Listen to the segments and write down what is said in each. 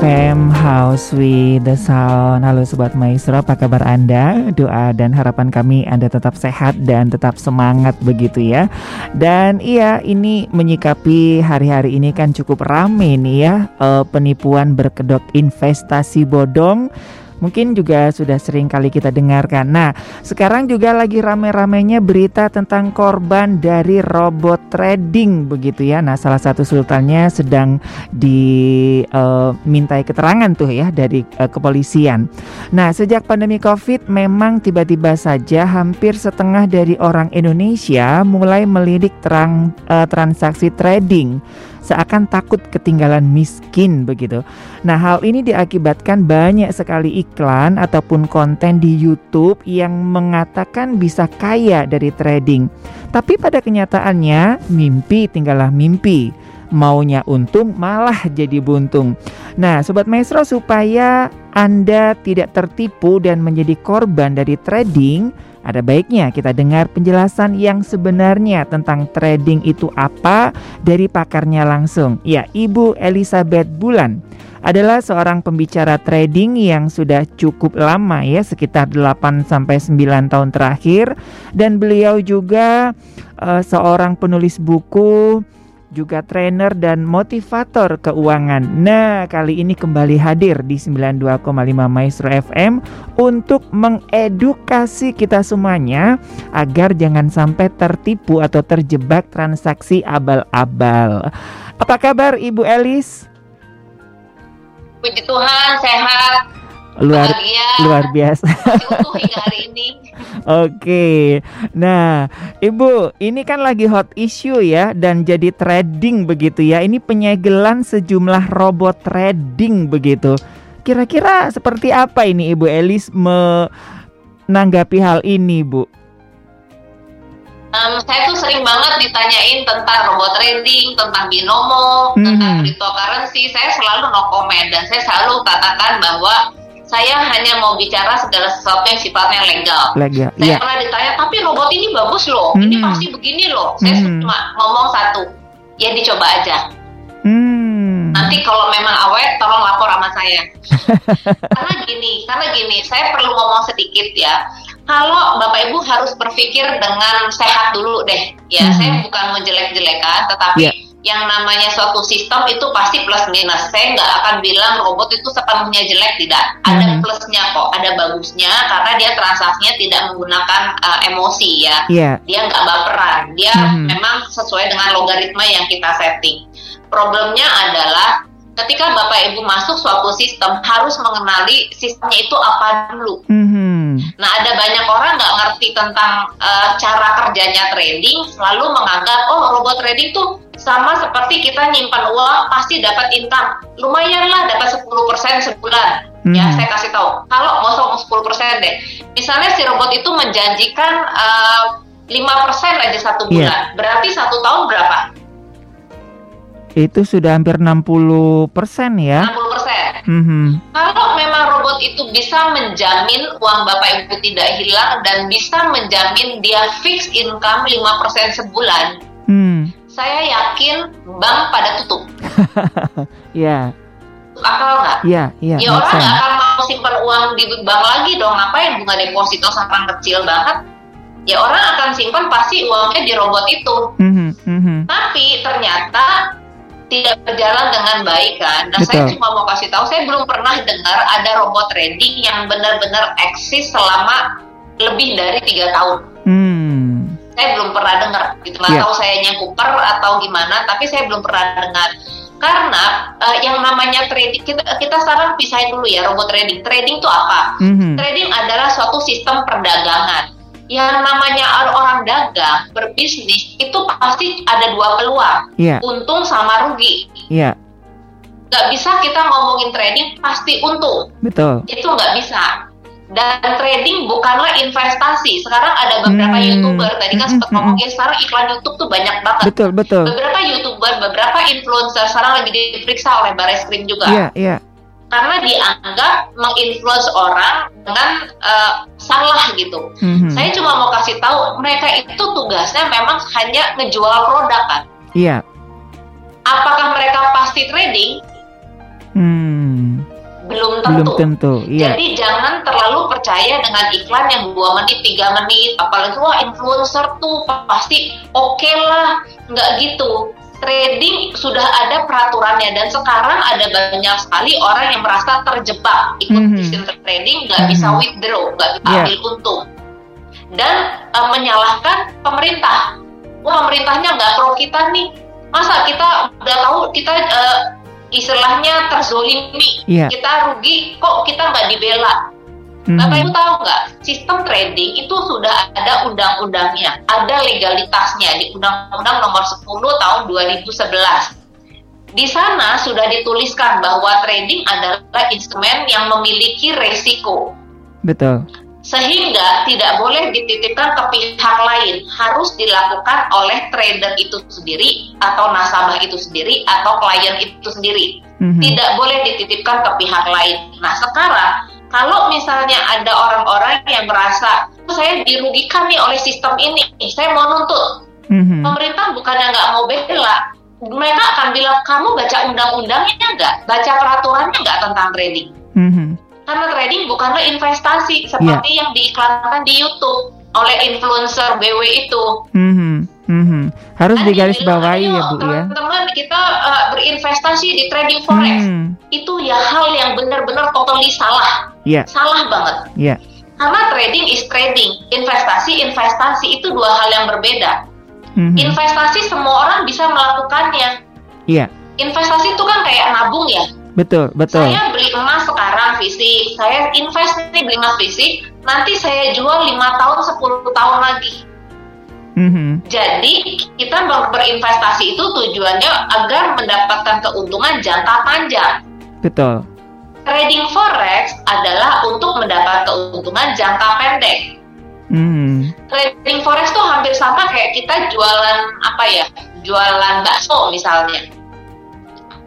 FM House with the Sound. Halo Sobat Maestro, apa kabar Anda? Doa dan harapan kami Anda tetap sehat dan tetap semangat begitu ya. Dan iya ini menyikapi hari-hari ini kan cukup rame nih ya uh, Penipuan berkedok investasi bodong mungkin juga sudah sering kali kita dengarkan. Nah, sekarang juga lagi rame-ramenya berita tentang korban dari robot trading begitu ya. Nah, salah satu sultannya sedang dimintai uh, keterangan tuh ya dari uh, kepolisian. Nah, sejak pandemi Covid memang tiba-tiba saja hampir setengah dari orang Indonesia mulai melidik terang uh, transaksi trading seakan takut ketinggalan miskin begitu. Nah, hal ini diakibatkan banyak sekali iklan ataupun konten di YouTube yang mengatakan bisa kaya dari trading. Tapi pada kenyataannya mimpi tinggallah mimpi. Maunya untung malah jadi buntung. Nah, sobat maestro supaya Anda tidak tertipu dan menjadi korban dari trading, ada baiknya kita dengar penjelasan yang sebenarnya tentang trading itu apa dari pakarnya langsung. Ya, Ibu Elizabeth Bulan adalah seorang pembicara trading yang sudah cukup lama ya, sekitar 8 sampai 9 tahun terakhir dan beliau juga uh, seorang penulis buku juga trainer dan motivator keuangan. Nah, kali ini kembali hadir di 92,5 Maestro FM untuk mengedukasi kita semuanya agar jangan sampai tertipu atau terjebak transaksi abal-abal. Apa kabar Ibu Elis? Puji Tuhan, sehat luar Bahagia. luar biasa. Oke. Nah, Ibu, ini kan lagi hot issue ya dan jadi trading begitu ya. Ini penyegelan sejumlah robot trading begitu. Kira-kira seperti apa ini Ibu Elis menanggapi hal ini, Bu? Um, saya tuh sering banget ditanyain tentang robot trading, tentang binomo, hmm. tentang cryptocurrency. Saya selalu no comment dan saya selalu katakan bahwa saya hanya mau bicara segala sesuatu yang sifatnya legal. Legal. Saya yeah. pernah ditanya, tapi robot ini bagus loh, mm. ini hmm. pasti begini loh. Saya mm. cuma ngomong satu, ya dicoba aja. Mm. Nanti kalau memang awet, tolong lapor sama saya. karena gini, karena gini, saya perlu ngomong sedikit ya. Kalau Bapak Ibu harus berpikir dengan sehat dulu deh, ya. Mm. Saya bukan menjelek-jelekan, tetapi yeah yang namanya suatu sistem itu pasti plus minus. Saya nggak akan bilang robot itu sepenuhnya jelek, tidak. Ada mm -hmm. plusnya kok, ada bagusnya karena dia transaksinya tidak menggunakan uh, emosi ya. Yeah. Dia nggak baperan, dia mm -hmm. memang sesuai dengan logaritma yang kita setting. Problemnya adalah ketika Bapak Ibu masuk suatu sistem harus mengenali sistemnya itu apa dulu. Mm -hmm. Nah ada banyak orang nggak ngerti tentang uh, cara kerjanya trading, selalu menganggap oh robot trading tuh sama seperti kita nyimpan uang pasti dapat income. Lumayan lah dapat 10% sebulan. Hmm. ya saya kasih tahu. Kalau mau 10% deh. Misalnya si robot itu menjanjikan uh, eh, 5% aja satu iya. bulan. Yeah. berarti satu tahun berapa? Itu sudah hampir 60% ya. 60% mm -hmm. kalau memang robot itu bisa menjamin uang bapak ibu tidak hilang dan bisa menjamin dia fix income 5% sebulan hmm saya yakin bank pada tutup. Iya. yeah. Akal nggak? Iya, yeah, iya. Yeah, ya orang nggak akan mau simpan uang di bank lagi dong. Ngapain bunga deposito sekarang kecil banget? Ya orang akan simpan pasti uangnya di robot itu. Mm-hmm, mm-hmm. Tapi ternyata tidak berjalan dengan baik kan. Betul. saya cuma mau kasih tahu, saya belum pernah dengar ada robot trading yang benar-benar eksis selama lebih dari tiga tahun. Mm saya belum pernah dengar gitu nggak yeah. tahu saya nyangkuper atau gimana tapi saya belum pernah dengar karena uh, yang namanya trading kita kita sekarang pisahin dulu ya robot trading trading itu apa mm-hmm. trading adalah suatu sistem perdagangan yang namanya orang dagang berbisnis itu pasti ada dua peluang yeah. untung sama rugi yeah. Gak bisa kita ngomongin trading pasti untung betul itu nggak bisa dan trading bukanlah investasi. Sekarang ada beberapa hmm. youtuber tadi kan sempat hmm. ngomongin sekarang iklan YouTube tuh banyak banget. Betul betul. Beberapa youtuber, beberapa influencer sekarang lagi diperiksa oleh Baris Krim juga. Iya yeah, iya. Yeah. Karena dianggap menginfluence orang dengan uh, salah gitu. Mm-hmm. Saya cuma mau kasih tahu mereka itu tugasnya memang hanya ngejual produk kan. Iya. Yeah. Apakah mereka pasti trading? Hmm belum tentu. Belum tentu. Iya. Jadi jangan terlalu percaya dengan iklan yang dua menit, tiga menit, apalagi wah influencer tuh pasti oke okay lah, nggak gitu. Trading sudah ada peraturannya dan sekarang ada banyak sekali orang yang merasa terjebak ikut mm -hmm. sistem trading, nggak mm -hmm. bisa withdraw, nggak bisa yeah. ambil untung dan uh, menyalahkan pemerintah. Wah pemerintahnya nggak pro kita nih, masa kita udah tahu kita uh, istilahnya terzolimi, yeah. kita rugi, kok kita nggak dibela? Mm-hmm. Bapak Ibu tahu nggak, sistem trading itu sudah ada undang-undangnya, ada legalitasnya di Undang-Undang Nomor 10 Tahun 2011. Di sana sudah dituliskan bahwa trading adalah instrumen yang memiliki resiko. Betul sehingga tidak boleh dititipkan ke pihak lain harus dilakukan oleh trader itu sendiri atau nasabah itu sendiri atau klien itu sendiri mm-hmm. tidak boleh dititipkan ke pihak lain nah sekarang kalau misalnya ada orang-orang yang merasa oh, saya dirugikan nih oleh sistem ini saya mau nuntut mm-hmm. pemerintah bukannya nggak mau bela mereka akan bilang kamu baca undang-undangnya nggak baca peraturannya nggak tentang trading mm-hmm karena trading bukanlah investasi seperti yeah. yang diiklankan di YouTube oleh influencer BW itu. Mm -hmm. Mm -hmm. Harus kan digarisbawahi ya Bu teman -teman, ya. Teman-teman kita uh, berinvestasi di trading forex mm. itu ya hal yang benar-benar totally salah. Yeah. Salah banget. Yeah. Karena trading is trading, investasi investasi itu dua hal yang berbeda. Mm -hmm. Investasi semua orang bisa melakukannya. Iya. Yeah. Investasi itu kan kayak nabung ya Betul, betul. Saya beli emas sekarang fisik, saya invest nih beli emas fisik, nanti saya jual 5 tahun, 10 tahun lagi. Mm-hmm. Jadi kita berinvestasi itu tujuannya agar mendapatkan keuntungan jangka panjang. Betul. Trading forex adalah untuk mendapat keuntungan jangka pendek. Mm. Trading forex tuh hampir sama kayak kita jualan apa ya, jualan bakso misalnya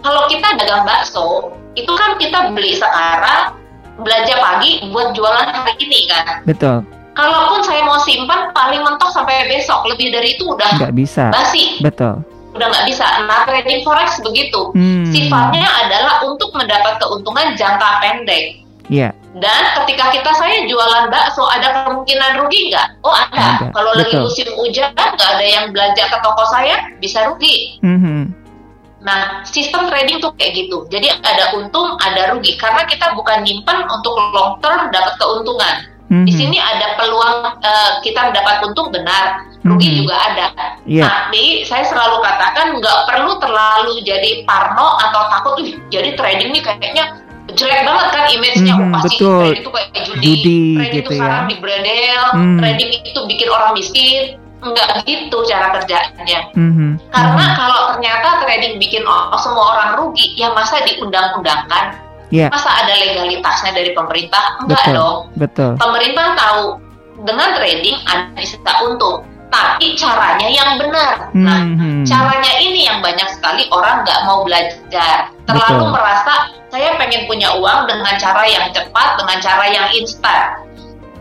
kalau kita dagang bakso, itu kan kita beli sekarang, belanja pagi buat jualan hari ini kan. Betul. Kalaupun saya mau simpan, paling mentok sampai besok. Lebih dari itu udah nggak bisa. Basi. Betul. Udah nggak bisa. Nah, trading forex begitu. Hmm. Sifatnya adalah untuk mendapat keuntungan jangka pendek. Iya. Yeah. Dan ketika kita saya jualan bakso, ada kemungkinan rugi nggak? Oh ada. ada. Kalau lagi musim hujan, nggak ada yang belanja ke toko saya, bisa rugi. Mm -hmm. Nah, sistem trading tuh kayak gitu. Jadi ada untung, ada rugi. Karena kita bukan nyimpen untuk long term dapat keuntungan. Mm-hmm. Di mhm. sini ada peluang uh, kita mendapat untung benar, rugi mm-hmm. juga ada. Yeah. Tapi saya selalu katakan nggak perlu terlalu jadi parno atau takut. jadi trading ini kayaknya jelek banget kan image-nya. Mm-hmm, pasti betul. trading itu kayak judi, judi trading gitu itu sekarang ya. di bredel, mm. trading itu bikin orang miskin nggak gitu cara kerjanya. Mm-hmm. Karena mm-hmm. kalau ternyata trading bikin semua orang rugi, ya masa diundang-undangkan? Yeah. Masa ada legalitasnya dari pemerintah? Enggak betul, dong. Betul. Pemerintah tahu dengan trading ada bisa untung, tapi caranya yang benar. Nah, mm-hmm. caranya ini yang banyak sekali orang nggak mau belajar. Terlalu betul. merasa saya pengen punya uang dengan cara yang cepat, dengan cara yang instan.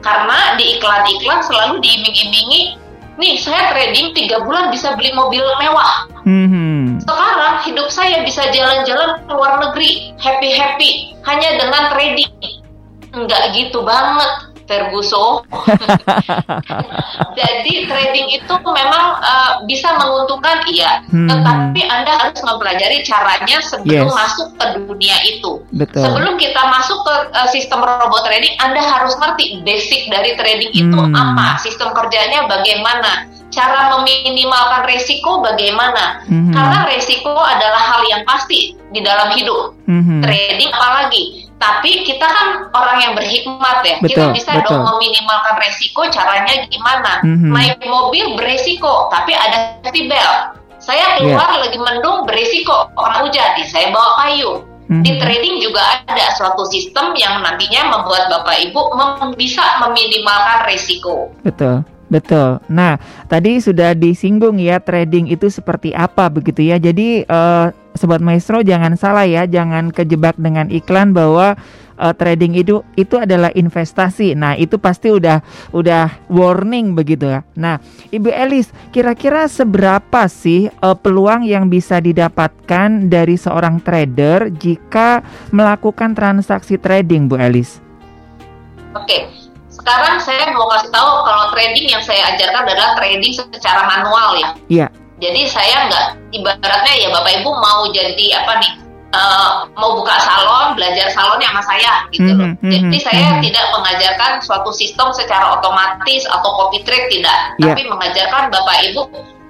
Karena di iklan-iklan selalu diiming-imingi nih saya trading tiga bulan bisa beli mobil mewah. Mm-hmm. Sekarang hidup saya bisa jalan-jalan ke luar negeri, happy happy hanya dengan trading. Enggak gitu banget. Ferguson. Jadi trading itu memang uh, bisa menguntungkan iya, hmm. tetapi Anda harus mempelajari caranya sebelum yes. masuk ke dunia itu. Betul. Sebelum kita masuk ke uh, sistem robot trading, Anda harus ngerti basic dari trading itu hmm. apa, sistem kerjanya bagaimana, cara meminimalkan resiko bagaimana? Mm-hmm. Karena resiko adalah hal yang pasti di dalam hidup. Mm-hmm. Trading apalagi. Tapi kita kan orang yang berhikmat ya. Betul, kita bisa betul. dong meminimalkan resiko. Caranya gimana? Mm-hmm. Naik mobil beresiko, tapi ada safety belt. Saya keluar yeah. lagi mendung beresiko. Orang hujan, saya bawa kayu. Mm-hmm. Di trading juga ada suatu sistem yang nantinya membuat Bapak Ibu mem- bisa meminimalkan resiko. Betul. Betul. Nah, tadi sudah disinggung ya trading itu seperti apa begitu ya. Jadi uh, sobat maestro jangan salah ya, jangan kejebak dengan iklan bahwa uh, trading itu itu adalah investasi. Nah, itu pasti udah udah warning begitu ya. Nah, Ibu Elis, kira-kira seberapa sih uh, peluang yang bisa didapatkan dari seorang trader jika melakukan transaksi trading, Bu Elis? Oke. Sekarang saya mau kasih tahu kalau trading yang saya ajarkan adalah trading secara manual ya. Iya. Jadi saya nggak ibaratnya ya Bapak Ibu mau jadi apa nih uh, mau buka salon, belajar salonnya sama saya gitu loh. Mm -hmm, Jadi mm-hmm, saya mm -hmm. tidak mengajarkan suatu sistem secara otomatis atau copy trade tidak, yeah. tapi mengajarkan Bapak Ibu,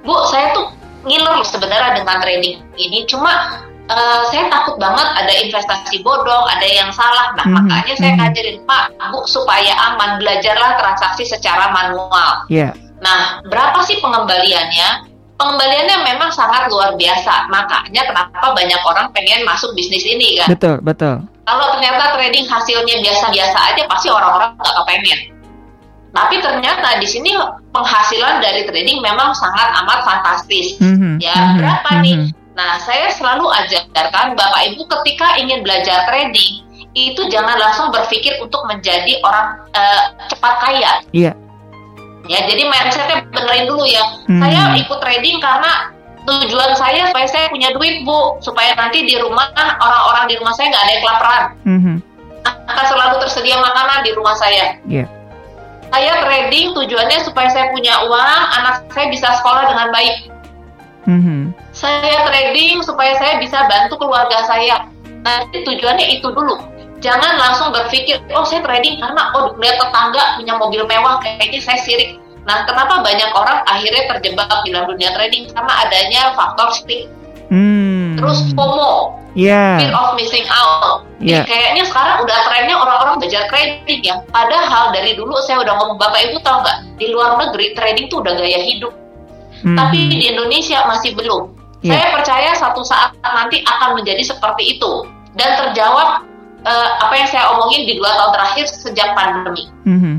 Bu, saya tuh ngiler sebenarnya dengan trading ini, cuma uh, saya takut banget ada investasi bodong, ada yang salah. Nah, mm -hmm, makanya saya mm-hmm. ngajarin Pak, Bu supaya aman belajarlah transaksi secara manual. Yeah. Nah, berapa sih pengembaliannya? pengembaliannya memang sangat luar biasa. Makanya kenapa banyak orang pengen masuk bisnis ini kan? Betul, betul. Kalau ternyata trading hasilnya biasa-biasa aja, pasti orang-orang nggak kepengen. Tapi ternyata di sini penghasilan dari trading memang sangat amat fantastis. Mm -hmm, ya, mm -hmm, berapa mm -hmm. nih? Nah, saya selalu ajarkan Bapak Ibu ketika ingin belajar trading, itu jangan langsung berpikir untuk menjadi orang uh, cepat kaya. Iya. Ya, jadi mindsetnya benerin dulu ya. Hmm. Saya ikut trading karena tujuan saya supaya saya punya duit bu, supaya nanti di rumah orang-orang di rumah saya nggak ada yang kelaparan. Hmm. Akan selalu tersedia makanan di rumah saya. Yeah. Saya trading tujuannya supaya saya punya uang, anak saya bisa sekolah dengan baik. Hmm. Saya trading supaya saya bisa bantu keluarga saya. Nanti tujuannya itu dulu jangan langsung berpikir oh saya trading karena oh lihat tetangga punya mobil mewah kayaknya saya sirik nah kenapa banyak orang akhirnya terjebak di dalam dunia trading karena adanya faktor stick hmm. terus FOMO yeah. fear of missing out yeah. kayaknya sekarang udah trennya orang-orang belajar trading ya padahal dari dulu saya udah ngomong bapak ibu tahu nggak di luar negeri trading tuh udah gaya hidup hmm. tapi di Indonesia masih belum yeah. saya percaya satu saat nanti akan menjadi seperti itu dan terjawab uh, apa yang saya omongin di dua tahun terakhir sejak pandemi. Mm-hmm.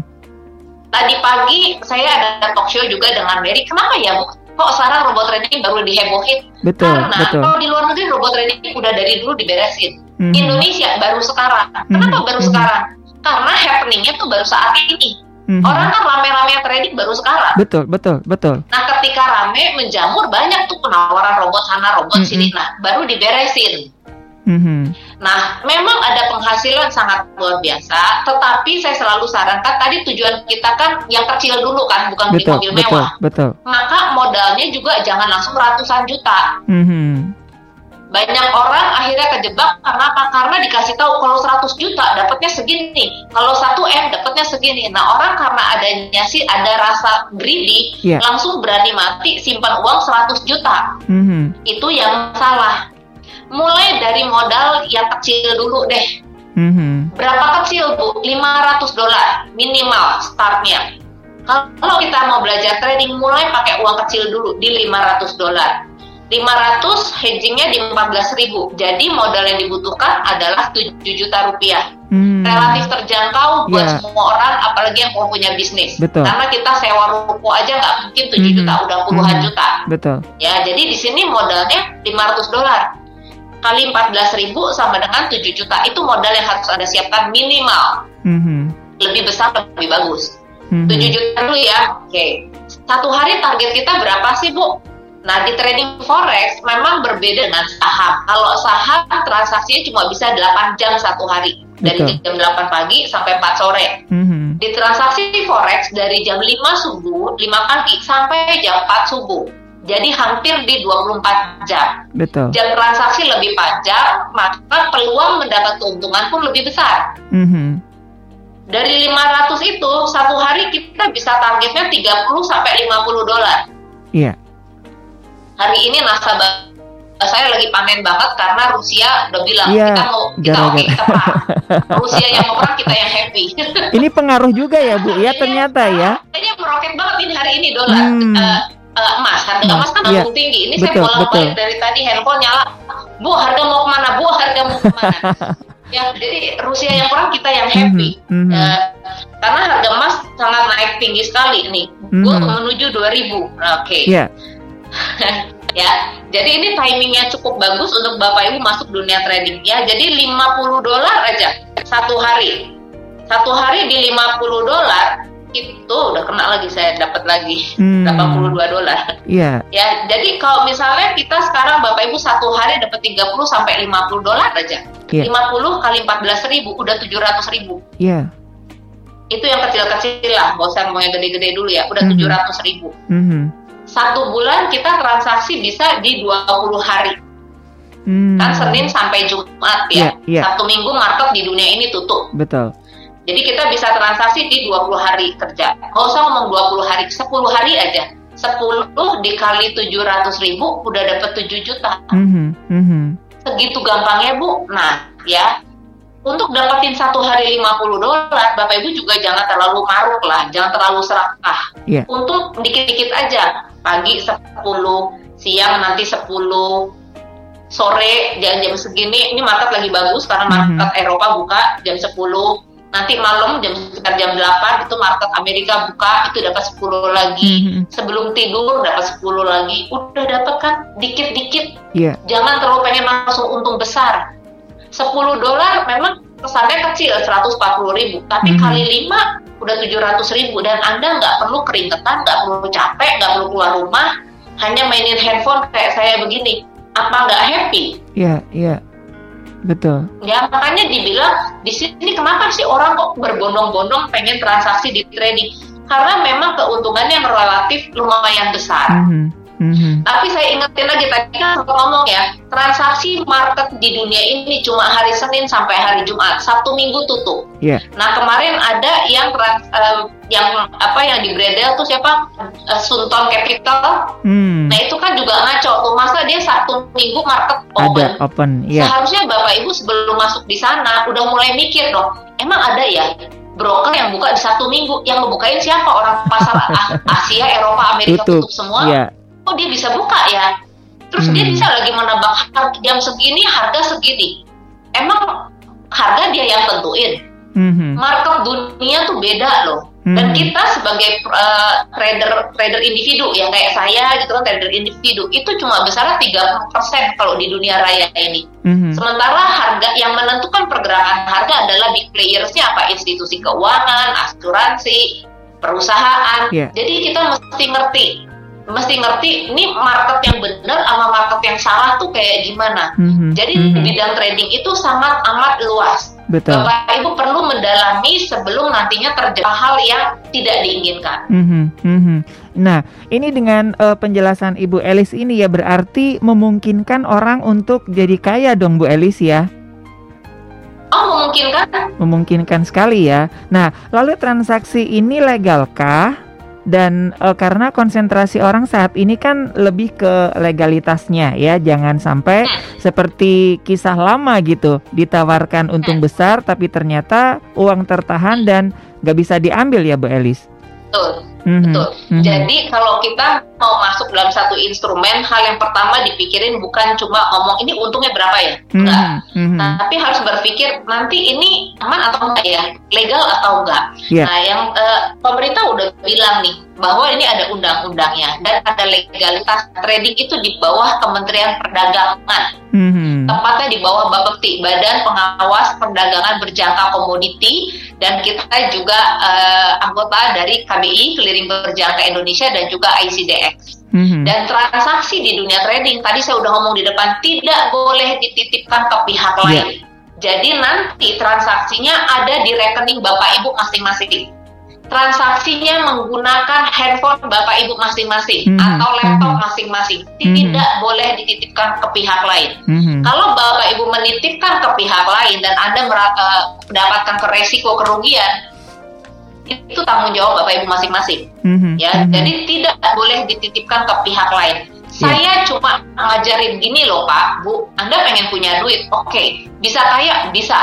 Tadi pagi saya ada talk show juga dengan Mary. Kenapa ya bu? Kok sekarang robot trading baru dihebohin? Betul, Karena betul. kalau di luar negeri robot trading udah dari dulu diberesin. Mm-hmm. Indonesia baru sekarang. Kenapa mm-hmm. baru sekarang? Karena happeningnya tuh baru saat ini. Mm-hmm. Orang kan rame-rame trading baru sekarang. Betul, betul, betul. Nah, ketika rame menjamur banyak tuh penawaran robot sana, robot mm-hmm. sini. Nah, baru diberesin. Mm-hmm. Nah, memang ada penghasilan sangat luar biasa, tetapi saya selalu sarankan tadi tujuan kita kan yang kecil dulu kan, bukan beli mobil betul, mewah. Betul. Maka modalnya juga jangan langsung ratusan juta. Mm-hmm. Banyak orang akhirnya kejebak karena apa? Karena dikasih tahu kalau 100 juta dapatnya segini, kalau 1 M dapatnya segini. Nah, orang karena adanya sih ada rasa greedy, yeah. langsung berani mati simpan uang 100 juta. Mm-hmm. Itu yang salah mulai dari modal yang kecil dulu deh. Mm-hmm. Berapa kecil bu? 500 dolar minimal startnya. Kalau kita mau belajar trading mulai pakai uang kecil dulu di 500 dolar. 500 hedgingnya di 14 ribu. Jadi modal yang dibutuhkan adalah 7 juta rupiah. Hmm. Relatif terjangkau buat yeah. semua orang, apalagi yang mau punya bisnis. Betul. Karena kita sewa ruko aja nggak mungkin 7 hmm. juta, udah puluhan hmm. juta. Betul. Ya, jadi di sini modalnya 500 dolar kali 14 ribu sama dengan 7 juta itu modal yang harus anda siapkan minimal mm-hmm. lebih besar lebih bagus mm-hmm. 7 juta dulu ya oke okay. satu hari target kita berapa sih bu Nah di trading forex memang berbeda dengan saham. Kalau saham transaksinya cuma bisa 8 jam satu hari dari jam 8 pagi sampai 4 sore. Mm-hmm. Di transaksi forex dari jam 5 subuh, 5 pagi sampai jam 4 subuh. Jadi hampir di 24 jam. Betul. Jam transaksi lebih panjang, maka peluang mendapat keuntungan pun lebih besar. Mm-hmm. Dari 500 itu, satu hari kita bisa targetnya 30 sampai 50 dolar. Iya. Yeah. Hari ini nasabah saya lagi panen banget karena Rusia udah bilang yeah, kita mau kita oke okay, kita perang. Rusia yang mau perang kita yang happy. ini pengaruh juga ya Bu ya ternyata ya. Kayaknya meroket banget ini hari ini dolar. Hmm. Uh, uh, emas harga emas kan yeah. tinggi ini betul, saya bolak balik dari tadi handphone nyala bu harga mau ke mana bu harga mau ke mana ya jadi Rusia yang perang kita yang happy mm -hmm. uh, karena harga emas sangat naik tinggi sekali nih mm -hmm. gue menuju 2000 oke okay. yeah. ya Jadi ini timingnya cukup bagus untuk Bapak Ibu masuk dunia trading ya. Jadi 50 dolar aja satu hari. Satu hari di 50 dolar itu udah kena lagi saya dapat lagi hmm. 82 dolar. Iya. Yeah. Ya, jadi kalau misalnya kita sekarang Bapak Ibu satu hari dapat 30 sampai 50 dolar aja. Yeah. 50 kali 14 ribu udah 700 ribu. Iya. Yeah. Itu yang kecil-kecil lah, gak usah mau yang gede-gede dulu ya, udah mm -hmm. 700 ribu. Mm -hmm. Satu bulan kita transaksi bisa di 20 hari. Hmm. Kan Senin sampai Jumat ya. Yeah, yeah. Satu minggu market di dunia ini tutup. Betul. Jadi kita bisa transaksi di 20 hari kerja. Nggak usah ngomong 20 hari, 10 hari aja. 10 dikali 700 ribu udah dapat 7 juta. Mm -hmm. Mm -hmm. Segitu gampangnya Bu. Nah ya, untuk dapetin satu hari 50 dolar, Bapak Ibu juga jangan terlalu maruk lah, jangan terlalu serakah. Yeah. Untuk dikit-dikit aja, pagi 10, siang nanti 10, sore jam-jam segini, ini market lagi bagus karena market mm -hmm. Eropa buka jam 10, nanti malam jam sekitar jam 8 itu market Amerika buka itu dapat 10 lagi mm -hmm. sebelum tidur dapat 10 lagi udah dapat kan dikit-dikit yeah. jangan terlalu pengen langsung untung besar 10 dolar memang kesannya kecil 140 ribu tapi mm -hmm. kali 5 udah 700 ribu dan anda nggak perlu keringetan nggak perlu capek nggak perlu keluar rumah hanya mainin handphone kayak saya begini apa nggak happy iya yeah, iya yeah Betul. Ya makanya dibilang di sini kenapa sih orang kok berbondong-bondong pengen transaksi di trading? Karena memang keuntungannya yang relatif lumayan besar. Mm -hmm. Mm-hmm. Tapi saya ingetin lagi tadi kan ngomong ya, transaksi market di dunia ini cuma hari Senin sampai hari Jumat, Sabtu Minggu tutup. Yeah. Nah kemarin ada yang uh, yang apa yang di Bredel tuh siapa uh, Sunton Capital. Mm. Nah itu kan juga ngaco tuh masa dia Sabtu Minggu market open. Ada open. Yeah. Seharusnya Bapak Ibu sebelum masuk di sana udah mulai mikir dong, emang ada ya broker yang buka di satu minggu yang ngebukain siapa orang pasar Asia, Eropa, Amerika tutup, tutup semua. Yeah oh dia bisa buka ya terus hmm. dia bisa lagi menambah jam segini harga segini emang harga dia yang tentuin hmm. market dunia tuh beda loh hmm. dan kita sebagai uh, trader trader individu ya kayak saya gitu kan trader individu itu cuma besar 30% kalau di dunia raya ini hmm. sementara harga yang menentukan pergerakan harga adalah big playersnya apa institusi keuangan asuransi perusahaan yeah. jadi kita mesti ngerti mesti ngerti ini market yang benar sama market yang salah tuh kayak gimana. Mm-hmm. Jadi mm-hmm. bidang trading itu sangat amat luas. Betul. Bapak Ibu perlu mendalami sebelum nantinya terjadi hal yang tidak diinginkan. Mm-hmm. Mm-hmm. Nah, ini dengan uh, penjelasan Ibu Elis ini ya berarti memungkinkan orang untuk jadi kaya dong Bu Elis ya? Oh, memungkinkan? Memungkinkan sekali ya. Nah, lalu transaksi ini legalkah? Dan e, karena konsentrasi orang saat ini kan lebih ke legalitasnya ya jangan sampai hmm. seperti kisah lama gitu ditawarkan untung hmm. besar tapi ternyata uang tertahan dan nggak bisa diambil ya Bu Elis. Betul. Mm-hmm. Betul. Mm-hmm. Jadi kalau kita mau masuk dalam satu instrumen, hal yang pertama dipikirin bukan cuma ngomong ini untungnya berapa ya, mm-hmm. enggak. Mm-hmm. Tapi harus berpikir nanti ini aman atau enggak ya, legal atau enggak. Yeah. Nah, yang uh, pemerintah udah bilang nih bahwa ini ada undang-undangnya dan ada legalitas trading itu di bawah Kementerian Perdagangan. Mm-hmm. Tepatnya di bawah Bapepti, Badan Pengawas Perdagangan Berjangka Komoditi dan kita juga uh, anggota dari KBI Clearing Berjangka Indonesia dan juga ICDX. Mm-hmm. Dan transaksi di dunia trading tadi saya udah ngomong di depan tidak boleh dititipkan ke pihak yeah. lain. Jadi nanti transaksinya ada di rekening Bapak Ibu masing-masing. Transaksinya menggunakan handphone Bapak Ibu masing-masing mm-hmm. atau laptop mm-hmm. masing-masing. Tidak mm-hmm. boleh dititipkan ke pihak lain. Mm-hmm. Kalau Bapak Ibu menitipkan ke pihak lain dan Anda mendapatkan ke resiko kerugian, itu tanggung jawab Bapak Ibu masing-masing. Mm-hmm. Ya, mm-hmm. jadi tidak boleh dititipkan ke pihak lain. Yeah. Saya cuma ngajarin gini loh Pak, Bu, Anda pengen punya duit, oke, okay. bisa kaya, bisa,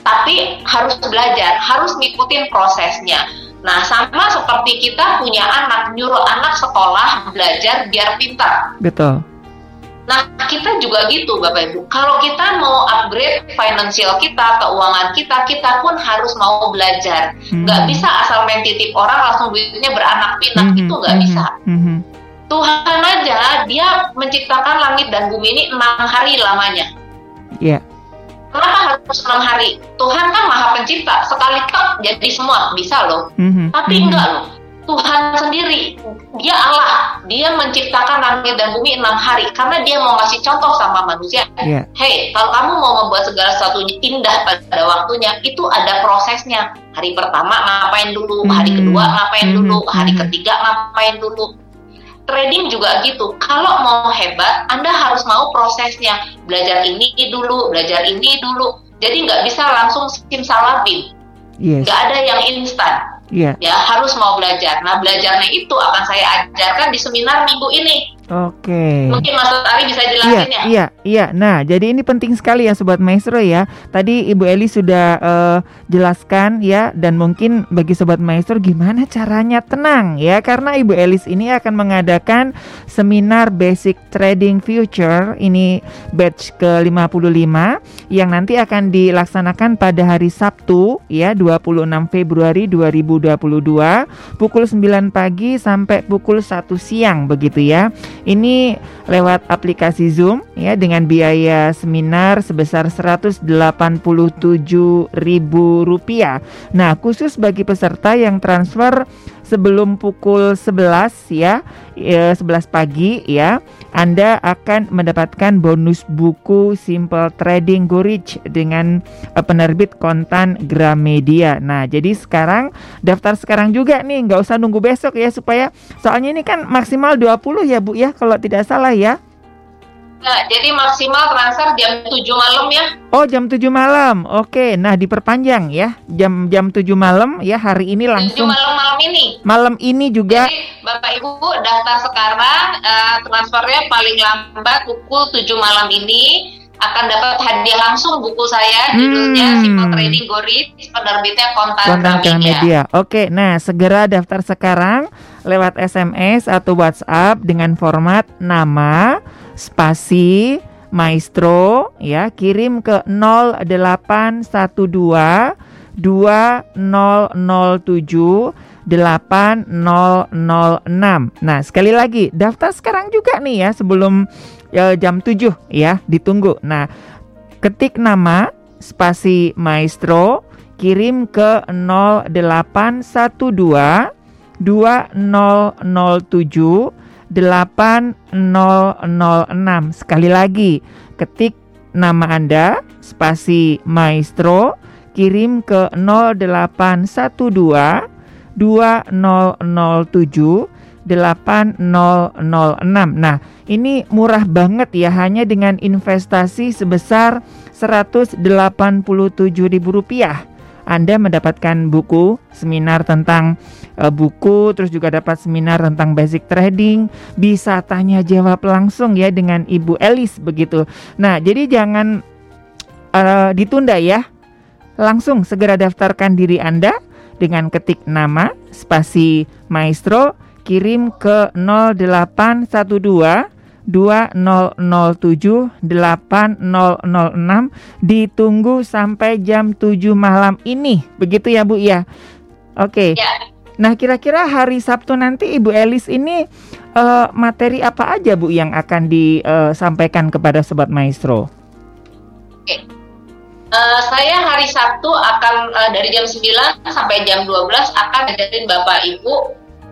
tapi harus belajar, harus ngikutin prosesnya. Nah, sama seperti kita punya anak, nyuruh anak sekolah belajar biar pintar. Betul Nah, kita juga gitu Bapak Ibu. Kalau kita mau upgrade finansial kita, keuangan kita, kita pun harus mau belajar. Hmm. Gak bisa asal main titip orang langsung duitnya beranak pinak, hmm. itu gak hmm. bisa. Hmm. Tuhan aja dia menciptakan langit dan bumi ini enam hari lamanya. Iya. Yeah. Kenapa harus enam hari? Tuhan kan maha pencipta, sekali tok jadi semua bisa loh. Mm-hmm. Tapi mm-hmm. enggak loh. Tuhan sendiri, dia Allah, dia menciptakan langit dan bumi enam hari karena dia mau ngasih contoh sama manusia. Yeah. Hey, kalau kamu mau membuat segala sesuatu indah pada waktunya, itu ada prosesnya. Hari pertama ngapain dulu, hari mm-hmm. kedua ngapain dulu, hari mm-hmm. ketiga ngapain dulu trading juga gitu. Kalau mau hebat, Anda harus mau prosesnya. Belajar ini dulu, belajar ini dulu. Jadi nggak bisa langsung simsalabim. Yes. Nggak ada yang instan. Yeah. Ya harus mau belajar. Nah belajarnya itu akan saya ajarkan di seminar minggu ini. Oke. Okay. Mungkin Mas Ari bisa jelasin iya, ya. Iya, iya. Nah, jadi ini penting sekali ya sobat maestro ya. Tadi Ibu Eli sudah uh, jelaskan ya dan mungkin bagi sobat maestro gimana caranya tenang ya karena Ibu Elis ini akan mengadakan seminar Basic Trading Future ini batch ke-55 yang nanti akan dilaksanakan pada hari Sabtu ya 26 Februari 2022 pukul 9 pagi sampai pukul 1 siang begitu ya. Ini lewat aplikasi Zoom ya dengan biaya seminar sebesar Rp187.000. Nah, khusus bagi peserta yang transfer sebelum pukul 11 ya, 11 pagi ya, Anda akan mendapatkan bonus buku Simple Trading Go Rich dengan uh, penerbit kontan Gramedia. Nah, jadi sekarang daftar sekarang juga nih, nggak usah nunggu besok ya supaya soalnya ini kan maksimal 20 ya Bu ya kalau tidak salah ya. Nah, jadi maksimal transfer jam 7 malam ya. Oh, jam 7 malam. Oke, nah diperpanjang ya. Jam jam 7 malam ya hari ini langsung. 7 malam malam ini. Malam ini juga. Jadi Bapak Ibu daftar sekarang uh, transfernya paling lambat pukul 7 malam ini akan dapat hadiah langsung buku saya judulnya hmm. Simple Trading Go Rich penerbitnya Kontan, Kontan Media. Media. Oke, nah segera daftar sekarang lewat SMS atau WhatsApp dengan format nama spasi maestro ya kirim ke 0812 2007 8006. Nah, sekali lagi daftar sekarang juga nih ya sebelum ya, jam 7 ya, ditunggu. Nah, ketik nama spasi maestro kirim ke 0812 2007 8006. Sekali lagi, ketik nama Anda, spasi maestro, kirim ke 0812 2007 8006. Nah, ini murah banget ya hanya dengan investasi sebesar Rp187.000 anda mendapatkan buku seminar tentang uh, buku, terus juga dapat seminar tentang basic trading, bisa tanya jawab langsung ya dengan Ibu Elis begitu. Nah, jadi jangan uh, ditunda ya. Langsung segera daftarkan diri Anda dengan ketik nama spasi maestro kirim ke 0812 2007 8006 ditunggu sampai jam 7 malam ini. Begitu ya, Bu ya. Oke. Okay. Ya. Nah, kira-kira hari Sabtu nanti Ibu Elis ini uh, materi apa aja Bu yang akan disampaikan kepada sobat maestro? Oke. Uh, saya hari Sabtu akan uh, dari jam 9 sampai jam 12 akan ngajarin Bapak Ibu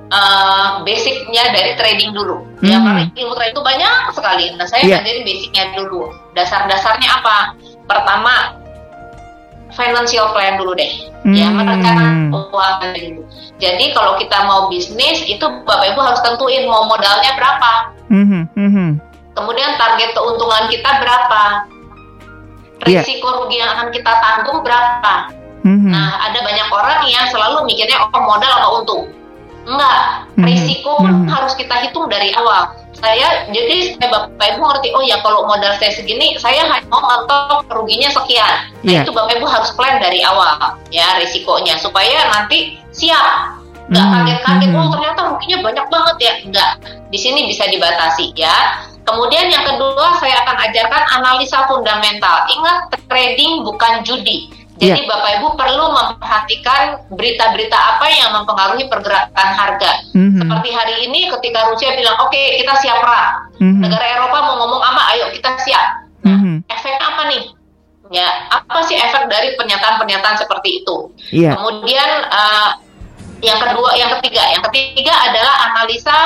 uh, basicnya dari trading dulu. Hmm. Ya karena ilmu trading itu banyak sekali. Nah saya yeah. ngajarin basicnya dulu. Dasar-dasarnya apa? Pertama financial plan dulu deh. Hmm. Ya merencanakan keuangan. Jadi kalau kita mau bisnis itu bapak ibu harus tentuin mau modalnya berapa. Hmm. Hmm. Kemudian target keuntungan kita berapa. Iya. Risiko yeah. rugi yang akan kita tanggung berapa. Hmm. Nah ada banyak orang yang selalu mikirnya oh modal atau untung Enggak, hmm. risiko hmm. harus kita hitung dari awal. Saya jadi saya bapak ibu ngerti oh ya kalau modal saya segini saya hanya mau ngetok ruginya sekian. Nah yeah. itu bapak ibu harus plan dari awal ya risikonya supaya nanti siap. Enggak hmm. kaget-kaget hmm. oh ternyata ruginya banyak banget ya. Enggak, di sini bisa dibatasi ya. Kemudian yang kedua saya akan ajarkan analisa fundamental. Ingat trading bukan judi Jadi yeah. Bapak Ibu perlu memperhatikan berita-berita apa yang mempengaruhi pergerakan harga. Mm-hmm. Seperti hari ini ketika Rusia bilang oke okay, kita siap perang, mm-hmm. negara Eropa mau ngomong apa, ayo kita siap. Nah, mm-hmm. efeknya apa nih? Ya, apa sih efek dari pernyataan-pernyataan seperti itu? Yeah. Kemudian uh, yang kedua, yang ketiga, yang ketiga adalah analisa.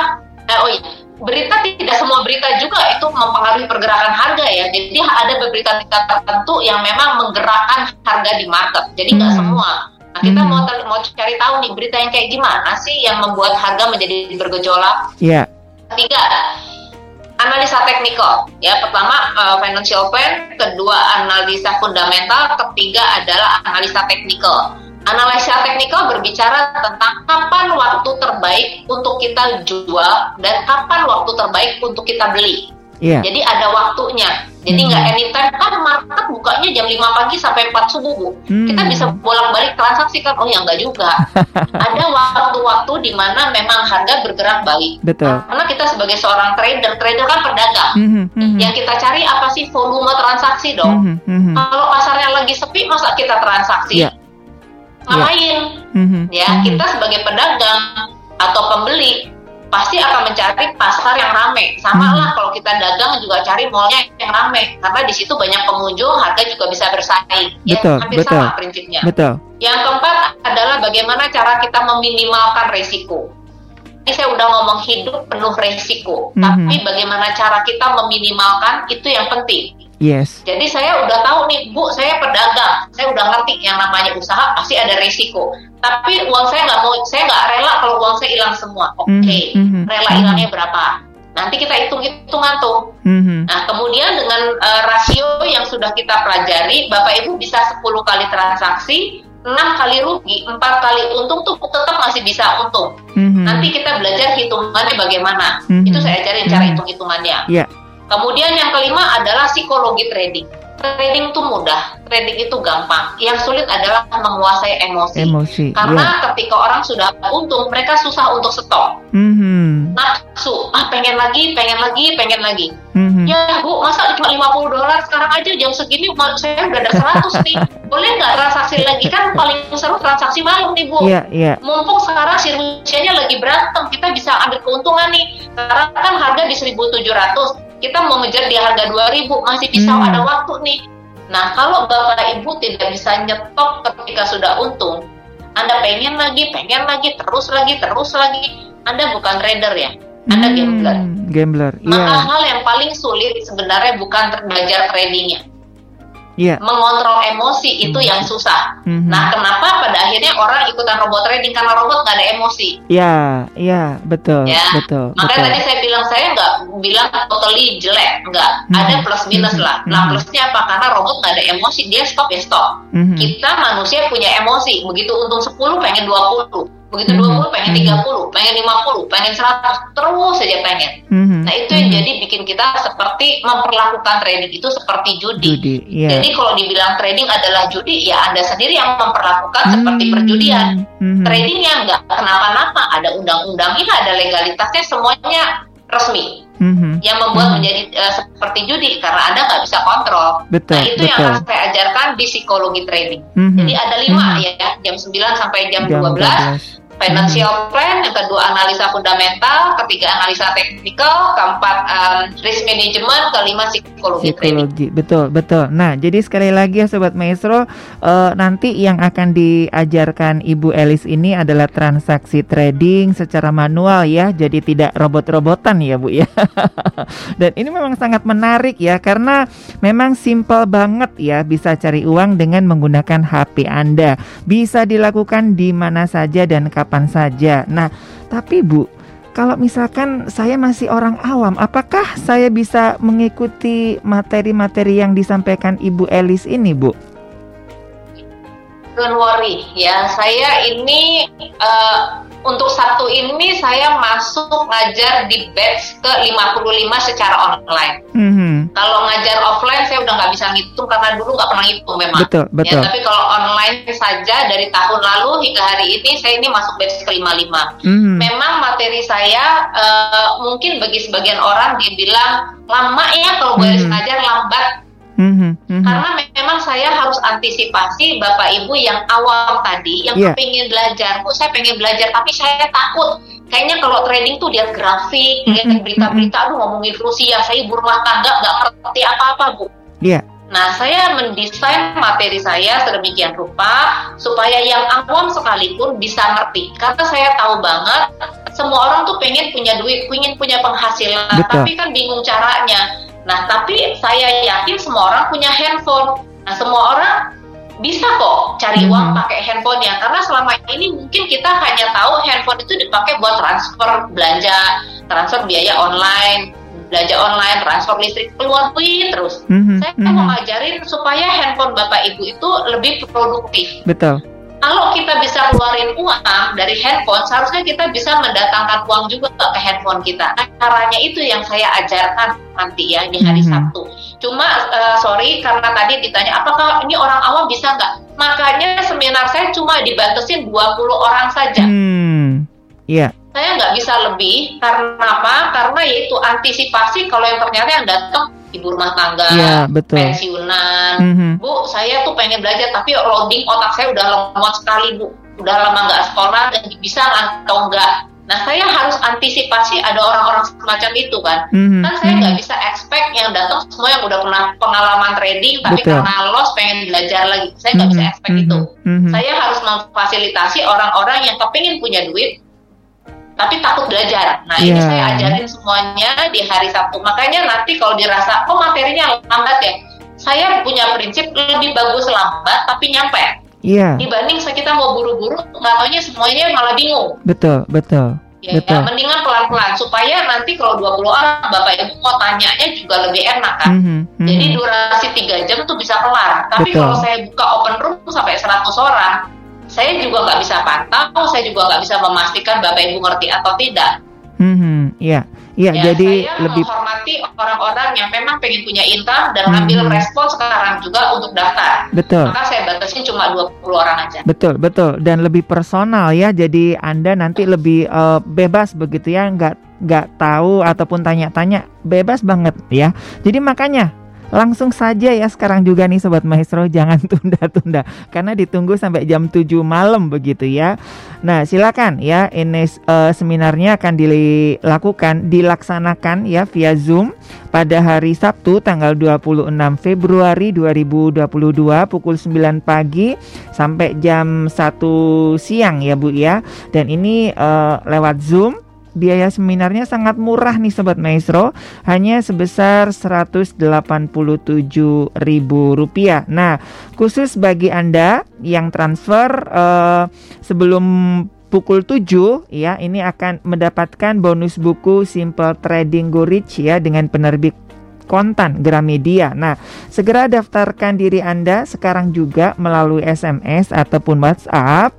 Uh, oh iya, berita tidak semua berita juga itu mempengaruhi pergerakan harga ya. Jadi ada beberapa berita tertentu yang memang menggerakkan harga di market. Jadi nggak hmm. semua. Nah, kita hmm. mau mau cari tahu nih berita yang kayak gimana sih yang membuat harga menjadi bergejolak. Iya. Yeah. Ketiga, analisa teknikal. Ya, pertama uh, financial plan, kedua analisa fundamental, ketiga adalah analisa teknikal. Analisa teknikal berbicara tentang kapan waktu terbaik untuk kita jual dan kapan waktu terbaik untuk kita beli. Yeah. Jadi ada waktunya. Jadi nggak hmm. anytime kan market bukanya jam 5 pagi sampai 4 subuh bu. Hmm. Kita bisa bolak-balik transaksi kan? Oh ya enggak juga. ada waktu-waktu di mana memang harga bergerak balik. Betul. Karena kita sebagai seorang trader, trader kan pedagang. Hmm. Hmm. Yang kita cari apa sih volume transaksi dong. Hmm. Hmm. Kalau pasarnya lagi sepi masa kita transaksi? Yeah ngapain yeah. mm-hmm. ya mm-hmm. kita sebagai pedagang atau pembeli pasti akan mencari pasar yang rame sama mm-hmm. lah kalau kita dagang juga cari mallnya yang rame karena di situ banyak pengunjung harga juga bisa bersaing ya betul, hampir betul, sama prinsipnya betul. yang keempat adalah bagaimana cara kita meminimalkan resiko ini saya udah ngomong hidup penuh resiko, mm-hmm. tapi bagaimana cara kita meminimalkan itu yang penting. Yes. Jadi saya udah tahu nih, Bu, saya pedagang, saya udah ngerti yang namanya usaha pasti ada risiko. Tapi uang saya nggak mau, saya nggak rela kalau uang saya hilang semua. Oke, okay. mm -hmm. rela hilangnya berapa? Nanti kita hitung-hitungan tuh. Mm -hmm. Nah, kemudian dengan uh, rasio yang sudah kita pelajari, Bapak Ibu bisa 10 kali transaksi, enam kali rugi, empat kali untung tuh tetap masih bisa untung. Mm -hmm. Nanti kita belajar hitungannya bagaimana. Mm -hmm. Itu saya ajarin cara mm-hmm. hitung-hitungannya. Yeah. Kemudian yang kelima adalah psikologi trading. Trading itu mudah, trading itu gampang. Yang sulit adalah menguasai emosi. emosi Karena yeah. ketika orang sudah untung, mereka susah untuk stop. Mm-hmm. Nafsu, ah pengen lagi, pengen lagi, pengen lagi. Mm-hmm. Ya bu, masa cuma 50 dolar sekarang aja jam segini saya udah ada 100 nih. Boleh nggak transaksi lagi? Kan paling seru transaksi malam nih bu. Yeah, yeah. Mumpung sekarang si Rusianya lagi berantem, kita bisa ambil keuntungan nih. Sekarang kan harga di 1700 kita mau ngejar di harga 2000 masih bisa hmm. ada waktu nih. Nah, kalau Bapak Ibu tidak bisa nyetop ketika sudah untung, Anda pengen lagi, pengen lagi, terus lagi, terus lagi, Anda bukan trader ya. Anda hmm, gambler. Gambler. Maka yeah. hal yang paling sulit sebenarnya bukan belajar tradingnya, yeah. mengontrol emosi itu yang susah. Mm-hmm. Nah, kenapa pada akhirnya orang ikutan robot trading karena robot nggak ada emosi? Iya, yeah, iya, yeah, betul, ya. betul. Makanya betul. tadi saya bilang saya nggak bilang totally jelek, nggak. Mm-hmm. Ada plus minus mm-hmm. lah. Nah, mhm. plusnya apa? Karena robot nggak ada emosi, dia stop ya stop. Mm-hmm. Kita manusia punya emosi. Begitu untung 10 pengen 20 begitu mm -hmm. 20 pengen 30 mm -hmm. pengen 50 pengen 100 terus saja pengen mm -hmm. nah itu yang mm -hmm. jadi bikin kita seperti memperlakukan trading itu seperti judi, judi yeah. jadi kalau dibilang trading adalah judi ya anda sendiri yang memperlakukan mm -hmm. seperti perjudian mm -hmm. trading yang nggak kenapa-napa ada undang-undangnya ada legalitasnya semuanya resmi mm-hmm. yang membuat mm-hmm. menjadi uh, seperti judi karena anda nggak bisa kontrol. Betul, nah itu betul. yang akan saya ajarkan di psikologi trading. Mm-hmm. Jadi ada lima mm-hmm. ya jam 9 sampai jam, jam 12. 12 financial hmm. plan, yang kedua analisa fundamental, ketiga analisa teknikal, keempat um, risk management, kelima psikologi, psikologi. Betul, betul. Nah, jadi sekali lagi ya sobat maestro, uh, nanti yang akan diajarkan Ibu Elis ini adalah transaksi trading secara manual ya, jadi tidak robot-robotan ya, Bu ya. Dan ini memang sangat menarik ya karena memang simple banget ya bisa cari uang dengan menggunakan HP Anda. Bisa dilakukan di mana saja dan kapan kapan saja. Nah, tapi Bu, kalau misalkan saya masih orang awam, apakah saya bisa mengikuti materi-materi yang disampaikan Ibu Elis ini, Bu? Don't worry, ya. Saya ini uh, untuk satu ini saya masuk ngajar di batch ke 55 secara online. Mm -hmm. Kalau ngajar offline saya udah nggak bisa ngitung karena dulu nggak pernah ngitung memang. Betul, ya, betul. Ya, tapi kalau online saja dari tahun lalu hingga hari ini saya ini masuk batch ke 55. Mm -hmm. Memang materi saya uh, mungkin bagi sebagian orang dia bilang lama ya kalau gue mm -hmm. ngajar lambat Mm-hmm. Mm-hmm. Karena memang saya harus antisipasi bapak ibu yang awam tadi yang yeah. pengen belajar, bu saya pengen belajar tapi saya takut. Kayaknya kalau trading tuh lihat grafik, mm-hmm. lihat berita-berita, mm-hmm. aduh ngomongin Rusia, saya ibu rumah tangga nggak ngerti apa-apa bu. Iya. Yeah. Nah, saya mendesain materi saya sedemikian rupa supaya yang awam sekalipun bisa ngerti. Karena saya tahu banget semua orang tuh pengen punya duit, pengen punya penghasilan, Betul. tapi kan bingung caranya. Nah, tapi saya yakin semua orang punya handphone. Nah, semua orang bisa kok cari uang hmm. pakai handphonenya karena selama ini mungkin kita hanya tahu handphone itu dipakai buat transfer belanja, transfer biaya online, belanja online, transfer listrik, keluar duit terus. Mm-hmm. Saya mm-hmm. mau ngajarin supaya handphone bapak ibu itu lebih produktif. Betul. Kalau kita bisa keluarin uang dari handphone, seharusnya kita bisa mendatangkan uang juga ke handphone kita. Nah, caranya itu yang saya ajarkan nanti ya di hari mm-hmm. Sabtu. Cuma uh, sorry karena tadi ditanya apakah ini orang awam bisa nggak? Makanya seminar saya cuma dibatasin 20 orang saja. Hmm. Iya. Yeah saya nggak bisa lebih karena apa? Karena yaitu antisipasi kalau yang ternyata yang datang ibu rumah tangga, ya, betul. pensiunan, mm-hmm. bu saya tuh pengen belajar tapi loading otak saya udah lemot sekali bu, udah lama nggak sekolah dan bisa atau enggak. Nah saya harus antisipasi ada orang-orang semacam itu kan, mm-hmm. kan saya nggak mm-hmm. bisa expect yang datang semua yang udah pernah pengalaman trading tapi betul. karena los pengen belajar lagi, saya nggak mm-hmm. bisa expect mm-hmm. itu. Mm-hmm. Saya harus memfasilitasi orang-orang yang kepingin punya duit tapi takut belajar. Nah, yeah. ini iya. saya ajarin semuanya di hari Sabtu. Makanya nanti kalau dirasa, oh materinya lambat ya, saya punya prinsip lebih bagus lambat tapi nyampe. Iya. Yeah. Dibanding kita mau buru-buru, nggak taunya semuanya malah bingung. Betul, betul. Ya, betul. ya mendingan pelan-pelan supaya nanti kalau 20 orang Bapak Ibu mau tanyanya juga lebih enak kan. Mm -hmm, mm -hmm. Jadi durasi 3 jam tuh bisa kelar. Tapi kalau saya buka open room sampai 100 orang, saya juga nggak bisa pantau, saya juga nggak bisa memastikan Bapak Ibu ngerti atau tidak. Hmm, iya, iya. Ya, jadi saya lebih menghormati orang-orang yang memang pengen punya income dan hmm. ambil respon sekarang juga untuk daftar. Betul. Maka saya batasin cuma 20 orang aja. Betul, betul. Dan lebih personal ya. Jadi Anda nanti lebih uh, bebas begitu ya, nggak nggak tahu ataupun tanya-tanya bebas banget ya. Jadi makanya Langsung saja ya sekarang juga nih Sobat Maestro jangan tunda-tunda karena ditunggu sampai jam 7 malam begitu ya. Nah silakan ya ini uh, seminarnya akan dilakukan dilaksanakan ya via Zoom pada hari Sabtu tanggal 26 Februari 2022 pukul 9 pagi sampai jam 1 siang ya Bu ya. Dan ini uh, lewat Zoom biaya seminarnya sangat murah nih Sobat Maestro, hanya sebesar Rp187.000. Nah, khusus bagi Anda yang transfer uh, sebelum pukul 7 ya, ini akan mendapatkan bonus buku Simple Trading Go Rich ya dengan penerbit kontan Gramedia. Nah, segera daftarkan diri Anda sekarang juga melalui SMS ataupun WhatsApp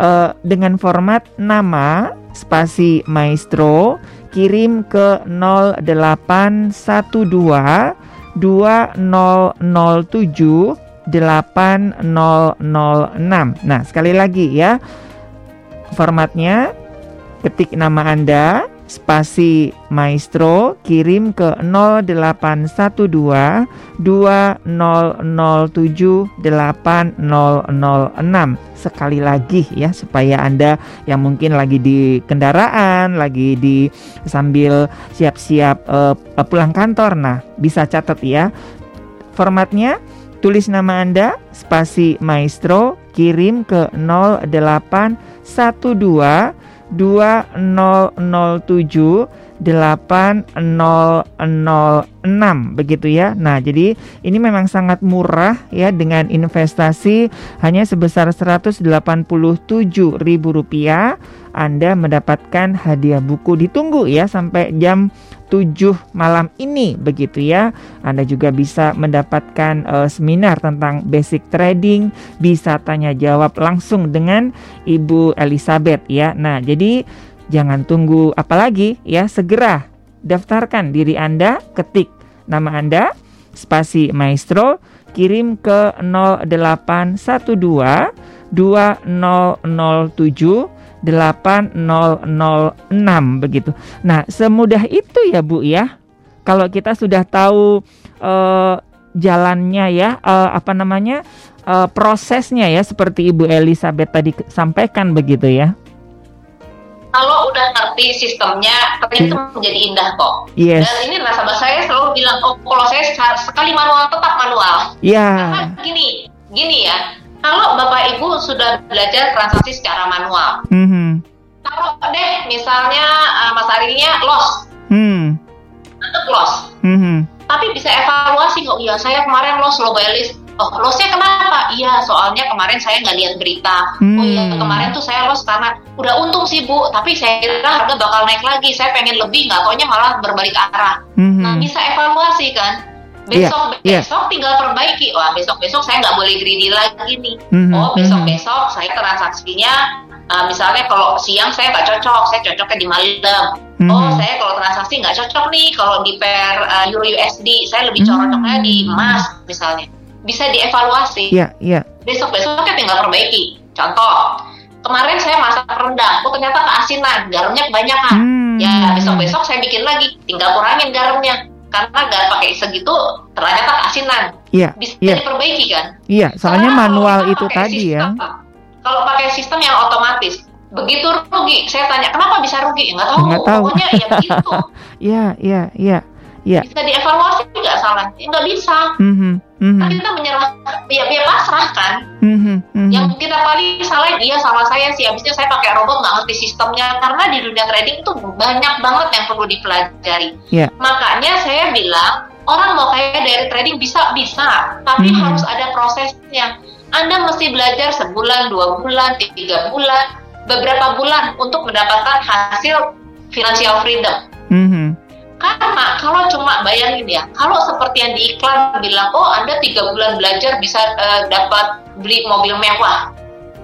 uh, dengan format nama spasi maestro kirim ke 0812 2007 8006. Nah, sekali lagi ya. Formatnya ketik nama Anda spasi maestro kirim ke 0812 2007 8006 sekali lagi ya supaya Anda yang mungkin lagi di kendaraan, lagi di sambil siap-siap uh, pulang kantor. Nah, bisa catat ya. Formatnya tulis nama Anda spasi maestro kirim ke 0812 2007 8006 begitu ya. Nah, jadi ini memang sangat murah ya dengan investasi hanya sebesar Rp187.000 Anda mendapatkan hadiah buku. Ditunggu ya sampai jam 7 malam ini begitu ya. Anda juga bisa mendapatkan uh, seminar tentang basic trading, bisa tanya jawab langsung dengan Ibu Elizabeth ya. Nah, jadi jangan tunggu apalagi ya, segera daftarkan diri Anda, ketik nama Anda, spasi maestro, kirim ke 0812 2007 8006 begitu. Nah, semudah itu ya Bu ya. Kalau kita sudah tahu uh, jalannya ya uh, apa namanya uh, prosesnya ya seperti Ibu Elizabeth tadi sampaikan begitu ya kalau udah ngerti sistemnya, itu hmm. menjadi indah kok. Yes. Dan ini nasabah saya selalu bilang, oh kalau saya sekali manual tetap manual. Iya. Yeah. Karena gini, gini ya, kalau bapak ibu sudah belajar transaksi secara manual, mm -hmm. kalau deh misalnya uh, mas Arinya loss, mm. untuk loss, mm -hmm. tapi bisa evaluasi kok, iya saya kemarin loss logo list oh lossnya kenapa? Iya soalnya kemarin saya nggak lihat berita. Hmm. Oh iya kemarin tuh saya loss karena udah untung sih bu, tapi saya kira harga bakal naik lagi. Saya pengen lebih nggak, taunya malah berbalik arah. Hmm. Nah bisa evaluasi kan. Besok yeah, besok yeah. tinggal perbaiki. Wah besok besok saya nggak boleh greedy lagi nih. Hmm. Oh besok besok saya transaksinya uh, misalnya kalau siang saya nggak cocok, saya cocoknya di malam. Hmm. Oh, saya kalau transaksi nggak cocok nih kalau di per uh, euro USD, saya lebih cocoknya hmm. di emas misalnya bisa dievaluasi. Iya, iya. Besok besoknya tinggal perbaiki. Contoh, kemarin saya masak rendang, oh ternyata keasinan, garamnya kebanyakan. Hmm. Ya besok besok saya bikin lagi, tinggal kurangin garamnya. Karena garam pakai segitu ternyata keasinan. Iya. Bisa ya. diperbaiki kan? Iya, soalnya Karena manual itu tadi ya. sistem, ya. Kalau pakai sistem yang otomatis, begitu rugi, saya tanya kenapa bisa rugi? Nggak tahu. Nggak tahu. Pokoknya ya begitu. Iya, iya, iya. Ya. Bisa dievaluasi nggak salah? Ya, nggak bisa. Mm -hmm. Mm -hmm. kita menyerah, ya, ya pasrah kan. Mm -hmm. Mm -hmm. Yang kita paling salah dia sama saya sih. Habisnya saya pakai robot nggak ngerti sistemnya karena di dunia trading itu banyak banget yang perlu dipelajari. Yeah. Makanya saya bilang orang mau kaya dari trading bisa bisa, tapi mm -hmm. harus ada prosesnya. Anda mesti belajar sebulan, dua bulan, tiga bulan, beberapa bulan untuk mendapatkan hasil financial freedom. Mm -hmm. Karena kalau cuma bayangin ya, kalau seperti yang di iklan bilang, oh Anda tiga bulan belajar bisa uh, dapat beli mobil mewah.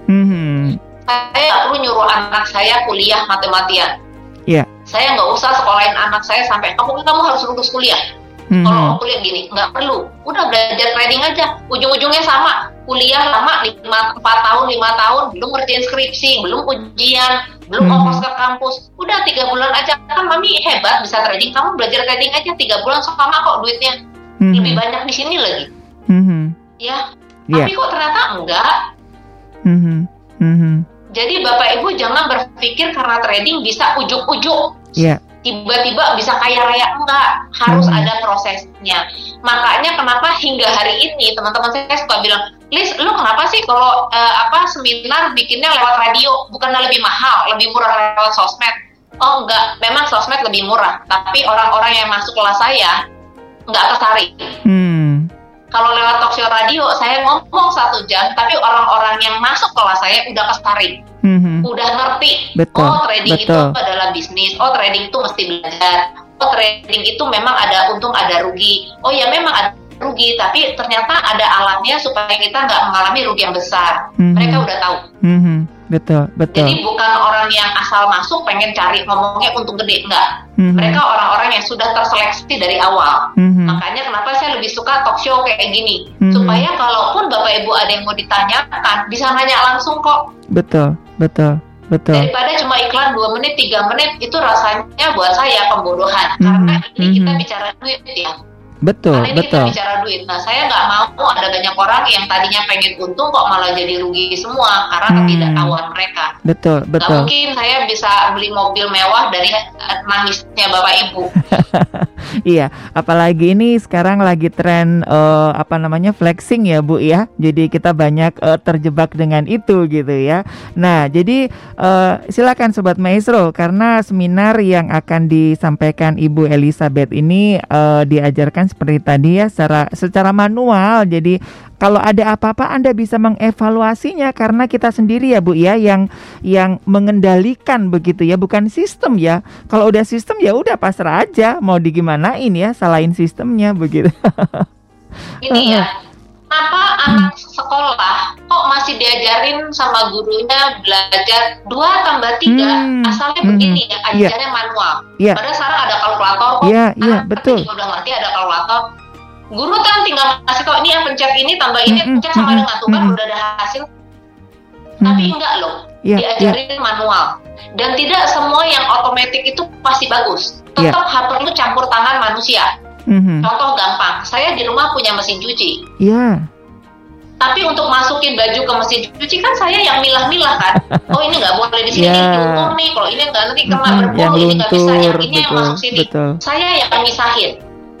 Mm-hmm. Saya nggak perlu nyuruh anak saya kuliah mati-matian. Yeah. Saya nggak usah sekolahin anak saya sampai kamu kamu harus lulus kuliah. Mm-hmm. Kalau mau kuliah gini, nggak perlu. Udah belajar trading aja. Ujung-ujungnya sama. Kuliah lama, 5, 4 tahun, 5 tahun, belum ngerjain skripsi, belum ujian, belum mm -hmm. ongkos ke kampus. Udah tiga bulan aja. Kan mami hebat bisa trading. Kamu belajar trading aja tiga bulan sama kok duitnya. Mm -hmm. Lebih banyak di sini lagi. Mm -hmm. Ya. Yeah. Tapi kok ternyata enggak. Mm -hmm. Mm -hmm. Jadi Bapak Ibu jangan berpikir karena trading bisa ujuk-ujuk. Yeah tiba-tiba bisa kaya raya. Enggak harus hmm. ada prosesnya. Makanya kenapa hingga hari ini teman-teman saya suka bilang Liz lu kenapa sih kalau uh, apa seminar bikinnya lewat radio? Bukannya lebih mahal lebih murah lewat sosmed? Oh enggak. Memang sosmed lebih murah. Tapi orang-orang yang masuk kelas saya enggak tertarik. Hmm. kalau lewat talk show radio saya ngomong satu jam tapi orang-orang yang masuk kelas saya udah tertarik hmm. udah ngerti betul, oh trading betul. itu adalah bisnis oh trading itu mesti belajar oh trading itu memang ada untung ada rugi oh ya memang ada rugi tapi ternyata ada alatnya supaya kita nggak mengalami rugi yang besar hmm. mereka udah tahu hmm. betul betul jadi bukan orang yang asal masuk pengen cari ngomongnya untung gede enggak hmm. mereka orang-orang yang sudah terseleksi dari awal hmm. makanya kenapa saya lebih suka talk show kayak gini hmm. supaya kalaupun bapak ibu ada yang mau ditanyakan bisa nanya langsung kok betul betul Betul. Daripada cuma iklan dua menit, tiga menit itu rasanya buat saya pembodohan. Mm -hmm. Karena ini mm -hmm. kita bicara duit ya. Betul, Karena ini betul. kita bicara duit. Nah, saya nggak mau ada banyak orang yang tadinya pengen untung kok malah jadi rugi semua karena hmm. ketidaktahuan mereka. Betul, betul. Gak mungkin saya bisa beli mobil mewah dari nangisnya bapak ibu. iya, apalagi ini sekarang lagi tren uh, apa namanya flexing ya bu ya. Jadi kita banyak uh, terjebak dengan itu gitu ya. Nah, jadi uh, silakan sobat maestro karena seminar yang akan disampaikan Ibu Elizabeth ini uh, diajarkan seperti tadi ya secara secara manual. Jadi kalau ada apa-apa Anda bisa mengevaluasinya karena kita sendiri ya Bu ya yang yang mengendalikan begitu ya, bukan sistem ya. Kalau udah sistem ya udah pasrah aja mau digimanain ya, salahin sistemnya begitu. Ini ya. Kenapa anak sekolah kok masih diajarin sama gurunya belajar dua tambah tiga hmm. asalnya hmm. begini ya iya. ajarnya yeah. manual. Yeah. Padahal sekarang ada kalkulator kok. Iya, yeah, iya, yeah, betul. Udah ngerti ada kalkulator. Guru kan tinggal kasih tau ini yang pencet ini tambah ini mm pencet sama dengan tuh kan udah ada hasil. Tapi enggak loh, yeah, diajarin yeah. manual. Dan tidak semua yang otomatis itu pasti bagus. Tetap yeah. perlu campur tangan manusia. Mm-hmm. Contoh gampang, saya di rumah punya mesin cuci. Iya. Yeah. Tapi untuk masukin baju ke mesin cuci kan saya yang milah-milah kan. Oh ini nggak boleh di sini yeah. diukur nih. Kalau ini nggak nanti kena mm-hmm. berbulu, ini nggak bisa. Yang ini betul, yang masuk sini. Betul. Saya yang misahin.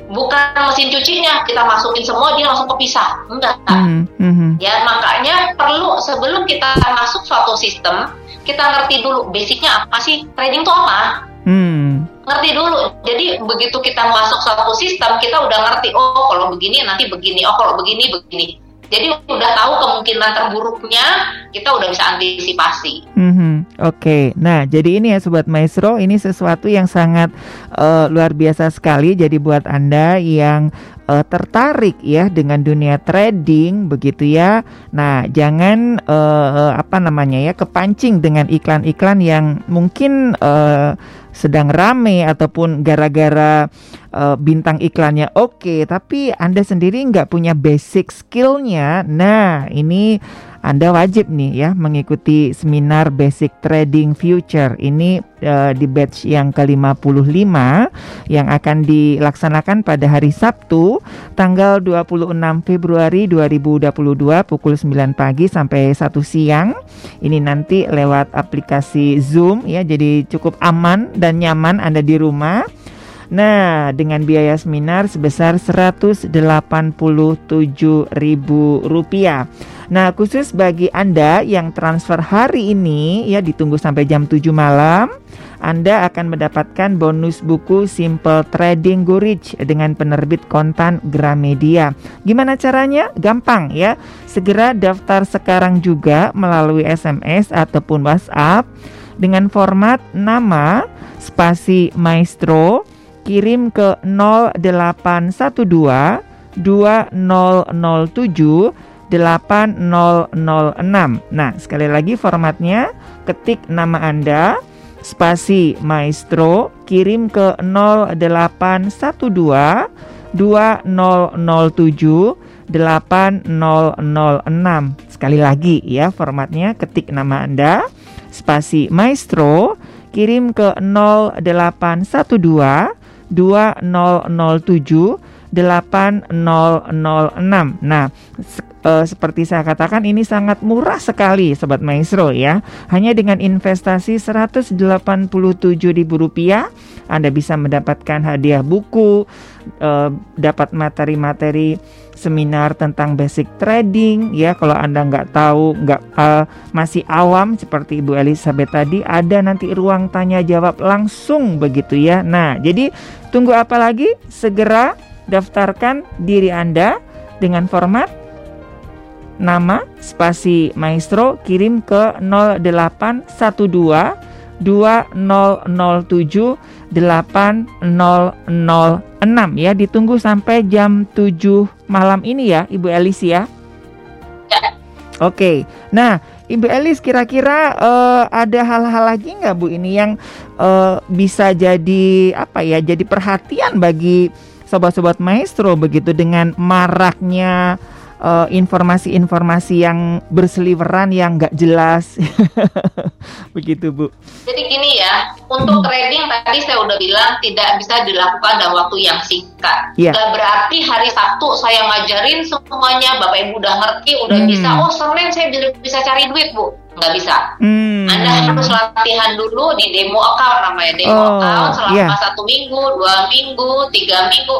Bukan mesin cucinya kita masukin semua dia langsung kepisah. Enggak. Mm-hmm. Ya makanya perlu sebelum kita masuk suatu sistem kita ngerti dulu basicnya apa sih trading itu apa. Hmm ngerti dulu. Jadi begitu kita masuk satu sistem, kita udah ngerti. Oh, kalau begini nanti begini. Oh, kalau begini begini. Jadi udah tahu kemungkinan terburuknya, kita udah bisa antisipasi. Mm-hmm. Oke, okay. nah jadi ini ya sobat maestro, ini sesuatu yang sangat uh, luar biasa sekali. Jadi buat anda yang uh, tertarik ya dengan dunia trading begitu ya. Nah, jangan uh, apa namanya ya kepancing dengan iklan-iklan yang mungkin uh, sedang rame ataupun gara-gara uh, bintang iklannya oke, okay, tapi Anda sendiri nggak punya basic skillnya. Nah, ini anda wajib nih ya mengikuti seminar Basic Trading Future ini uh, di batch yang ke-55 yang akan dilaksanakan pada hari Sabtu tanggal 26 Februari 2022 pukul 9 pagi sampai 1 siang. Ini nanti lewat aplikasi Zoom ya jadi cukup aman dan nyaman Anda di rumah. Nah, dengan biaya seminar sebesar Rp187.000. Nah, khusus bagi Anda yang transfer hari ini ya ditunggu sampai jam 7 malam, Anda akan mendapatkan bonus buku Simple Trading Go Rich dengan penerbit kontan Gramedia. Gimana caranya? Gampang ya. Segera daftar sekarang juga melalui SMS ataupun WhatsApp dengan format nama spasi maestro kirim ke 0812 2007 8006. Nah, sekali lagi formatnya ketik nama Anda spasi maestro kirim ke 0812 2007 8006. Sekali lagi ya formatnya ketik nama Anda spasi maestro kirim ke 0812 2007 8006. Nah, e, seperti saya katakan ini sangat murah sekali sobat maestro ya. Hanya dengan investasi Rp187.000 Anda bisa mendapatkan hadiah buku, e, dapat materi-materi seminar tentang basic trading ya kalau anda nggak tahu nggak uh, masih awam seperti Ibu Elizabeth tadi ada nanti ruang tanya jawab langsung begitu ya nah jadi tunggu apa lagi segera daftarkan diri anda dengan format nama spasi maestro kirim ke 0812 2007 8006 ya ditunggu sampai jam 7 malam ini ya Ibu Elis ya. Ya. Oke. Nah, Ibu Elis kira-kira uh, ada hal-hal lagi nggak Bu ini yang uh, bisa jadi apa ya? Jadi perhatian bagi sobat-sobat maestro begitu dengan maraknya Eh, informasi-informasi uh, yang berseliweran yang nggak jelas. Begitu bu. Jadi gini ya untuk trading tadi saya udah bilang tidak bisa dilakukan dalam waktu yang singkat. Yeah. Gak berarti hari Sabtu saya ngajarin semuanya bapak ibu udah ngerti udah hmm. bisa. Oh Senin saya bisa cari duit bu nggak bisa. Hmm. Anda harus latihan dulu di demo account namanya demo oh, account selama yeah. satu minggu, dua minggu, tiga minggu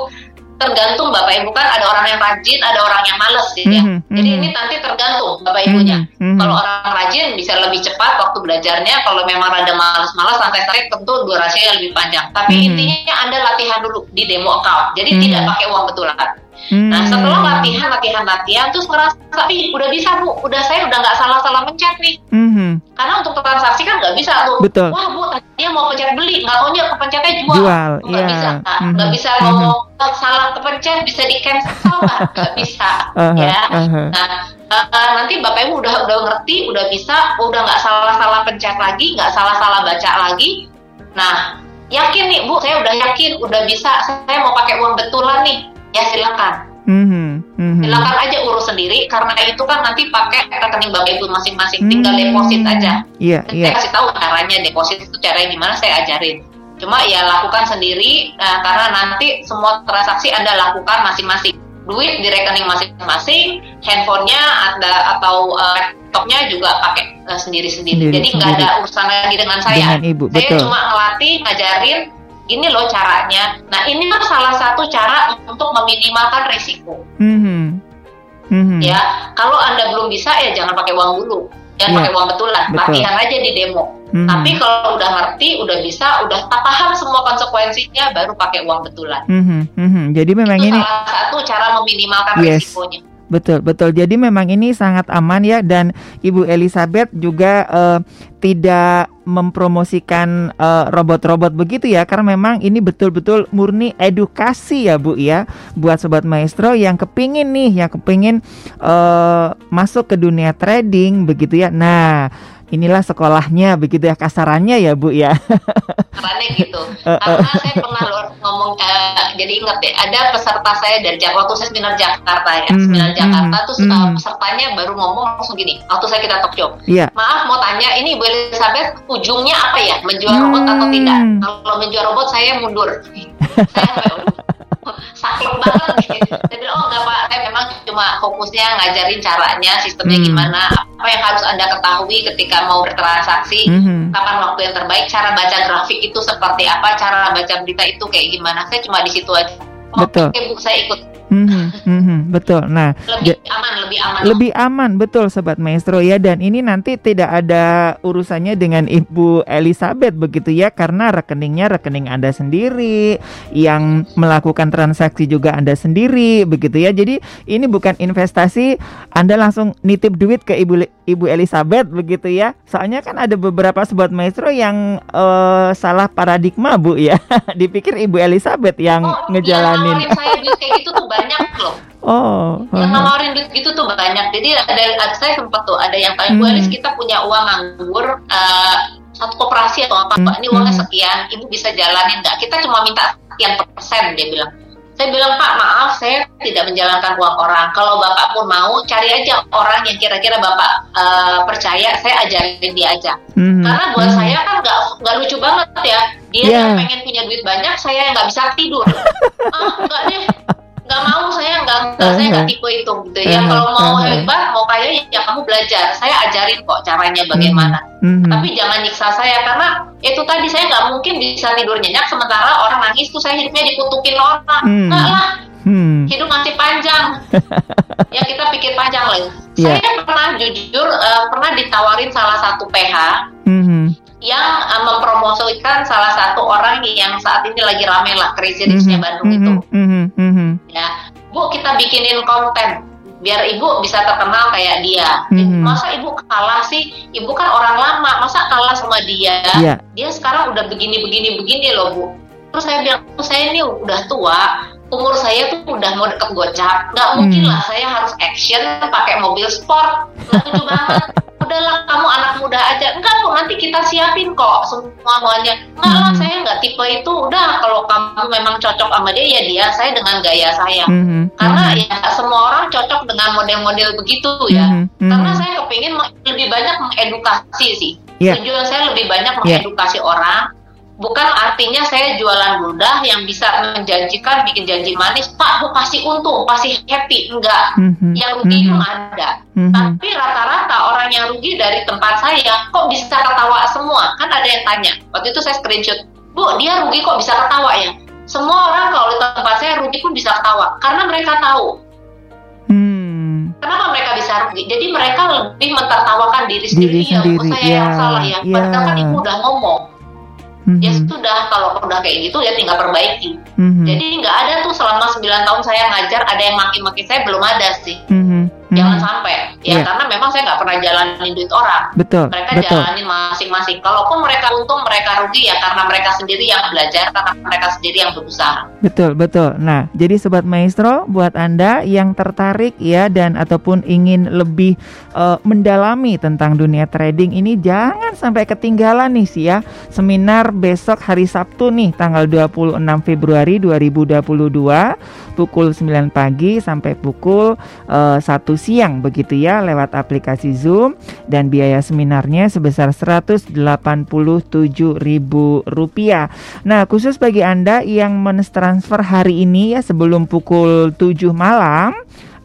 tergantung bapak ibu kan ada orang yang rajin ada orang yang males gitu ya mm -hmm. jadi ini nanti tergantung bapak ibunya mm -hmm. kalau orang rajin bisa lebih cepat waktu belajarnya kalau memang ada males-males santai tarik tentu durasinya lebih panjang tapi mm -hmm. intinya anda latihan dulu di demo account jadi mm -hmm. tidak pakai uang betulan Hmm. Nah setelah latihan latihan latihan terus merasa tapi udah bisa bu, udah saya udah nggak salah salah mencet nih. Hmm. Karena untuk transaksi kan nggak bisa tuh. Betul. Wah bu dia mau pencet beli, nggak taunya kepencetnya jual. Jual. Nggak yeah. bisa, nah, nggak hmm. bisa ngomong hmm. salah kepencet bisa di cancel nggak bisa. Uh-huh. Ya. Uh-huh. Nah uh, nanti bapak ibu udah udah ngerti, udah bisa, udah nggak salah salah pencet lagi, nggak salah salah baca lagi. Nah yakin nih bu, saya udah yakin, udah bisa, saya mau pakai uang betulan nih ya silakan. Mm-hmm. Mm-hmm. Silakan aja urus sendiri karena itu kan nanti pakai rekening bank ibu masing-masing, tinggal mm-hmm. deposit aja. Iya, yeah, Saya kasih tahu caranya deposit itu caranya gimana saya ajarin. Cuma ya lakukan sendiri uh, karena nanti semua transaksi Anda lakukan masing-masing. Duit di rekening masing-masing, handphonenya ada atau uh, laptopnya juga pakai uh, sendiri-sendiri. Jadi nggak ada urusan lagi dengan saya. Dengan ibu, saya betul. cuma ngelatih, ngajarin ini loh caranya. Nah ini kan salah satu cara untuk meminimalkan risiko. Mm -hmm. Mm -hmm. Ya, kalau anda belum bisa ya jangan pakai uang dulu Jangan yeah. pakai uang betulan, Betul. latihan aja di demo. Hmm. Tapi kalau udah ngerti, udah bisa, udah paham semua konsekuensinya, baru pakai uang betulan. Hmm. Hmm. Jadi memang Itu ini salah satu cara meminimalkan yes. risikonya. Betul, betul. Jadi memang ini sangat aman ya dan Ibu Elizabeth juga uh, tidak mempromosikan eh, robot-robot begitu ya karena memang ini betul-betul murni edukasi ya Bu ya buat sobat maestro yang kepingin nih yang kepingin uh, masuk ke dunia trading begitu ya. Nah, inilah sekolahnya begitu ya kasarannya ya Bu ya. Kasarannya gitu. Karena saya pernah ngomong uh, jadi ingat deh ada peserta saya dari Jakarta waktu saya seminar Jakarta ya. Mm, seminar Jakarta mm, terus mm. uh, pesertanya baru ngomong langsung gini. Waktu saya kita talk show. Yeah. Maaf mau tanya ini Bu Elizabeth ujungnya apa ya? Menjual robot atau tidak? Kalau menjual robot saya mundur. saya sakit banget. Saya bilang, oh enggak Pak, saya memang cuma fokusnya ngajarin caranya, sistemnya hmm. gimana, apa yang harus Anda ketahui ketika mau bertransaksi, hmm. kapan waktu yang terbaik, cara baca grafik itu seperti apa, cara baca berita itu kayak gimana. Saya cuma di situ aja. Oh, Betul. Oke, Bu, saya ikut Mm-hmm, mm-hmm, betul. Nah, lebih aman, lebih aman. Lebih aman, betul, sobat maestro ya. Dan ini nanti tidak ada urusannya dengan Ibu Elizabeth begitu ya, karena rekeningnya rekening anda sendiri, yang melakukan transaksi juga anda sendiri, begitu ya. Jadi ini bukan investasi, anda langsung nitip duit ke Ibu Ibu Elizabeth begitu ya. Soalnya kan ada beberapa sobat maestro yang uh, salah paradigma bu ya, dipikir Ibu Elizabeth yang oh, ngejalanin. Yang saya kayak gitu tuh banyak loh. Oh, yang nawarin duit gitu tuh banyak. Jadi ada, ada saya sempat tuh ada yang tanya, Bu Elis kita punya uang nganggur uh, satu koperasi atau apa, hmm. ini uangnya sekian, ibu bisa jalanin nggak? Kita cuma minta sekian persen dia bilang. Saya bilang Pak maaf saya tidak menjalankan uang orang. Kalau bapak pun mau cari aja orang yang kira-kira bapak uh, percaya, saya ajarin dia aja. Mm-hmm. Karena buat mm-hmm. saya kan nggak nggak lucu banget ya. Dia yeah. yang pengen punya duit banyak, saya nggak bisa tidur. ah nggak deh nggak mau saya nggak uh-huh. saya nggak tipe itu gitu ya uh-huh. kalau mau uh-huh. hebat mau kaya ya kamu belajar saya ajarin kok caranya bagaimana uh-huh. tapi jangan nyiksa saya karena itu tadi saya nggak mungkin bisa tidur nyenyak sementara orang nangis tuh saya hidupnya dikutukin orang uh-huh. nggak lah Hmm. Hidup masih panjang. ya kita pikir panjang lah. Yeah. Saya pernah jujur uh, pernah ditawarin salah satu PH. Mm-hmm yang uh, mempromosikan salah satu orang yang saat ini lagi rame lah Crazy Rich-nya mm -hmm, Bandung mm -hmm, itu. Mm -hmm, ya, Bu kita bikinin konten biar ibu bisa terkenal kayak dia. Mm-hmm. Masa ibu kalah sih? Ibu kan orang lama, masa kalah sama dia? Yeah. Dia sekarang udah begini begini begini loh bu. Terus saya bilang, saya ini udah tua, umur saya tuh udah mau deket gocap. Gak mungkin mm. lah saya harus action pakai mobil sport. Lucu banget. udahlah kamu anak muda aja enggak kok nanti kita siapin kok semua semuanya enggak lah hmm. saya enggak tipe itu udah kalau kamu memang cocok sama dia ya dia saya dengan gaya saya hmm. karena hmm. ya semua orang cocok dengan model-model begitu ya hmm. Hmm. karena saya kepingin lebih banyak mengedukasi sih yeah. tujuan saya lebih banyak ya. mengedukasi yeah. orang bukan artinya saya jualan mudah yang bisa menjanjikan bikin janji manis pak bu pasti untung pasti happy enggak mm-hmm. yang rugi mm-hmm. ada mm-hmm. tapi rata-rata orang yang rugi dari tempat saya kok bisa ketawa semua kan ada yang tanya waktu itu saya screenshot bu dia rugi kok bisa ketawa ya semua orang kalau di tempat saya rugi pun bisa ketawa karena mereka tahu hmm. kenapa mereka bisa rugi jadi mereka lebih mentertawakan diri sendiri, diri sendiri. ya saya yeah. yang salah ya yeah. padahal kan ibu udah ngomong hmm Ya sudah kalau udah kayak gitu ya tinggal perbaiki. Mm-hmm. Jadi nggak ada tuh selama 9 tahun saya ngajar ada yang maki-maki saya belum ada sih. Mm-hmm. Jangan hmm. sampai ya yeah. karena memang saya nggak pernah jalanin duit orang. Betul. Mereka betul. jalanin masing-masing. Kalaupun mereka untung mereka rugi ya karena mereka sendiri yang belajar karena mereka sendiri yang berusaha. Betul betul. Nah jadi sobat maestro buat anda yang tertarik ya dan ataupun ingin lebih uh, mendalami tentang dunia trading ini jangan sampai ketinggalan nih sih ya seminar besok hari Sabtu nih tanggal 26 Februari 2022 pukul 9 pagi sampai pukul uh, 1 siang begitu ya lewat aplikasi Zoom dan biaya seminarnya sebesar Rp187.000. Nah, khusus bagi Anda yang mentransfer hari ini ya sebelum pukul 7 malam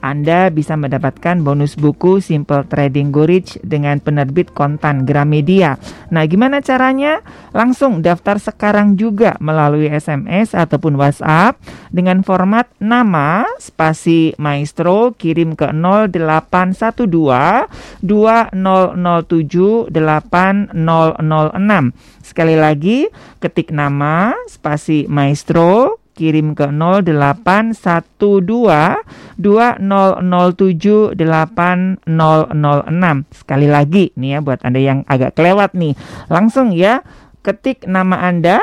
anda bisa mendapatkan bonus buku Simple Trading Go Rich dengan penerbit kontan Gramedia. Nah, gimana caranya? Langsung daftar sekarang juga melalui SMS ataupun WhatsApp dengan format nama spasi maestro kirim ke 0812 2007 8006. Sekali lagi, ketik nama spasi maestro kirim ke 0812 2007 8006. Sekali lagi nih ya buat Anda yang agak kelewat nih. Langsung ya ketik nama Anda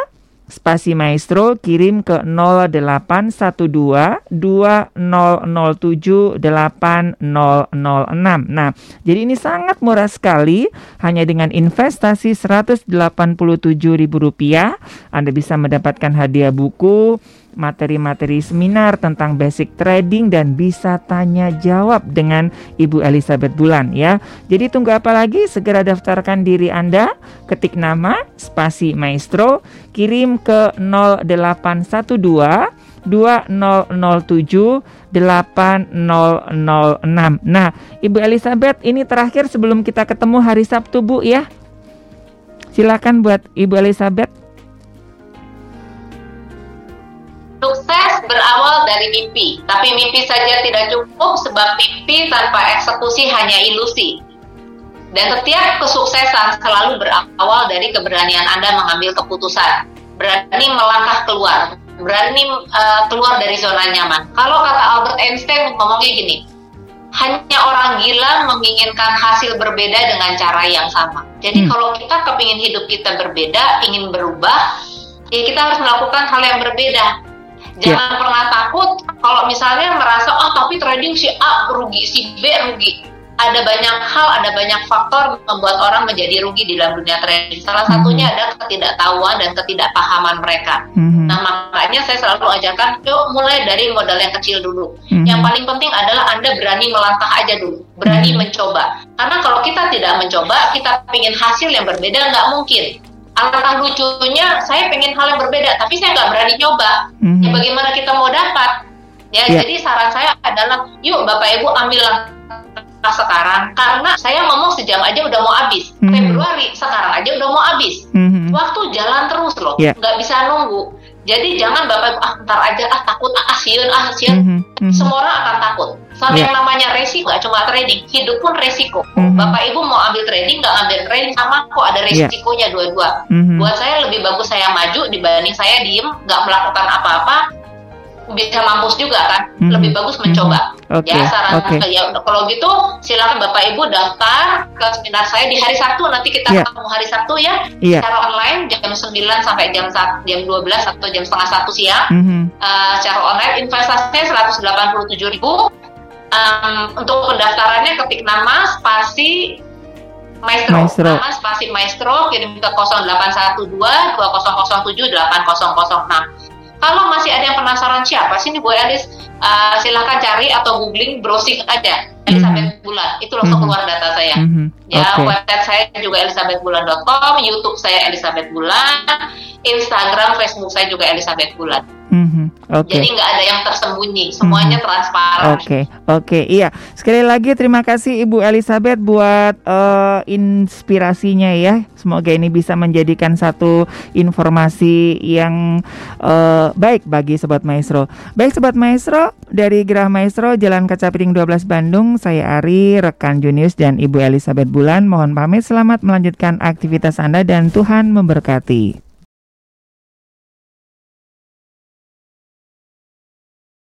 spasi maestro kirim ke 0812 2007 8006. Nah, jadi ini sangat murah sekali hanya dengan investasi Rp187.000 Anda bisa mendapatkan hadiah buku materi-materi seminar tentang basic trading dan bisa tanya jawab dengan Ibu Elizabeth Bulan ya. Jadi tunggu apa lagi? Segera daftarkan diri Anda, ketik nama spasi maestro, kirim ke 0812 2007 8006. Nah, Ibu Elizabeth ini terakhir sebelum kita ketemu hari Sabtu Bu ya. Silakan buat Ibu Elizabeth. Sukses berawal dari mimpi, tapi mimpi saja tidak cukup sebab mimpi tanpa eksekusi hanya ilusi. Dan setiap kesuksesan selalu berawal dari keberanian Anda mengambil keputusan, berani melangkah keluar, berani uh, keluar dari zona nyaman. Kalau kata Albert Einstein ngomongnya gini, hanya orang gila menginginkan hasil berbeda dengan cara yang sama. Jadi hmm. kalau kita kepingin hidup kita berbeda, ingin berubah, ya kita harus melakukan hal yang berbeda. Ya. Jangan yeah. pernah takut kalau misalnya merasa oh tapi trading si A rugi, si B rugi. Ada banyak hal, ada banyak faktor membuat orang menjadi rugi di dalam dunia trading. Salah mm-hmm. satunya adalah ketidaktahuan dan ketidakpahaman mereka. Mm-hmm. Nah makanya saya selalu ajarkan, yuk mulai dari modal yang kecil dulu. Mm-hmm. Yang paling penting adalah Anda berani melangkah aja dulu, berani mm-hmm. mencoba. Karena kalau kita tidak mencoba, kita ingin hasil yang berbeda nggak mungkin alangkah lucunya saya pengen hal yang berbeda tapi saya nggak berani nyoba mm-hmm. ya bagaimana kita mau dapat ya yeah. jadi saran saya adalah yuk bapak ibu ambillah sekarang karena saya ngomong sejam aja udah mau habis mm-hmm. Februari sekarang aja udah mau habis mm-hmm. waktu jalan terus loh yeah. nggak bisa nunggu jadi jangan bapak ibu ah ntar aja ah takut ah siun ah siun mm -hmm. semua orang akan takut sama yeah. yang namanya resiko nggak cuma trading hidup pun resiko mm -hmm. bapak ibu mau ambil trading nggak ambil trading sama kok ada iya. resikonya yeah. dua-dua mm -hmm. buat saya lebih bagus saya maju dibanding saya diem nggak melakukan apa-apa bisa mampus juga kan mm-hmm. lebih bagus mencoba mm-hmm. okay. ya saran okay. ya kalau gitu silakan bapak ibu daftar ke seminar saya di hari Sabtu nanti kita yeah. ketemu hari Sabtu ya yeah. secara online jam 9 sampai jam jam 12 atau jam setengah satu siang mm-hmm. uh, secara online investasinya 187 ribu um, untuk pendaftarannya ketik nama spasi Maestro, Maestro. nama spasi Maestro kirim ke 0812 2007 8006 kalau masih ada yang penasaran siapa sih ini Bu Elis, uh, silahkan cari atau googling browsing aja Elizabeth mm -hmm. Bulan. Itu langsung mm -hmm. keluar data saya. Mm -hmm. Ya, okay. website saya juga elizabethbulan.com, YouTube saya Elizabeth Bulan, Instagram, Facebook saya juga Elizabeth Bulan. Mm-hmm. Okay. Jadi nggak ada yang tersembunyi, semuanya mm-hmm. transparan. Oke, okay. oke, okay. iya. Sekali lagi terima kasih Ibu Elizabeth buat uh, inspirasinya ya. Semoga ini bisa menjadikan satu informasi yang uh, baik bagi Sobat Maestro. Baik Sobat Maestro, dari Gerah Maestro Jalan Kaca Piring 12 Bandung, saya Ari, rekan Junius dan Ibu Elizabeth Bulan mohon pamit selamat melanjutkan aktivitas Anda dan Tuhan memberkati.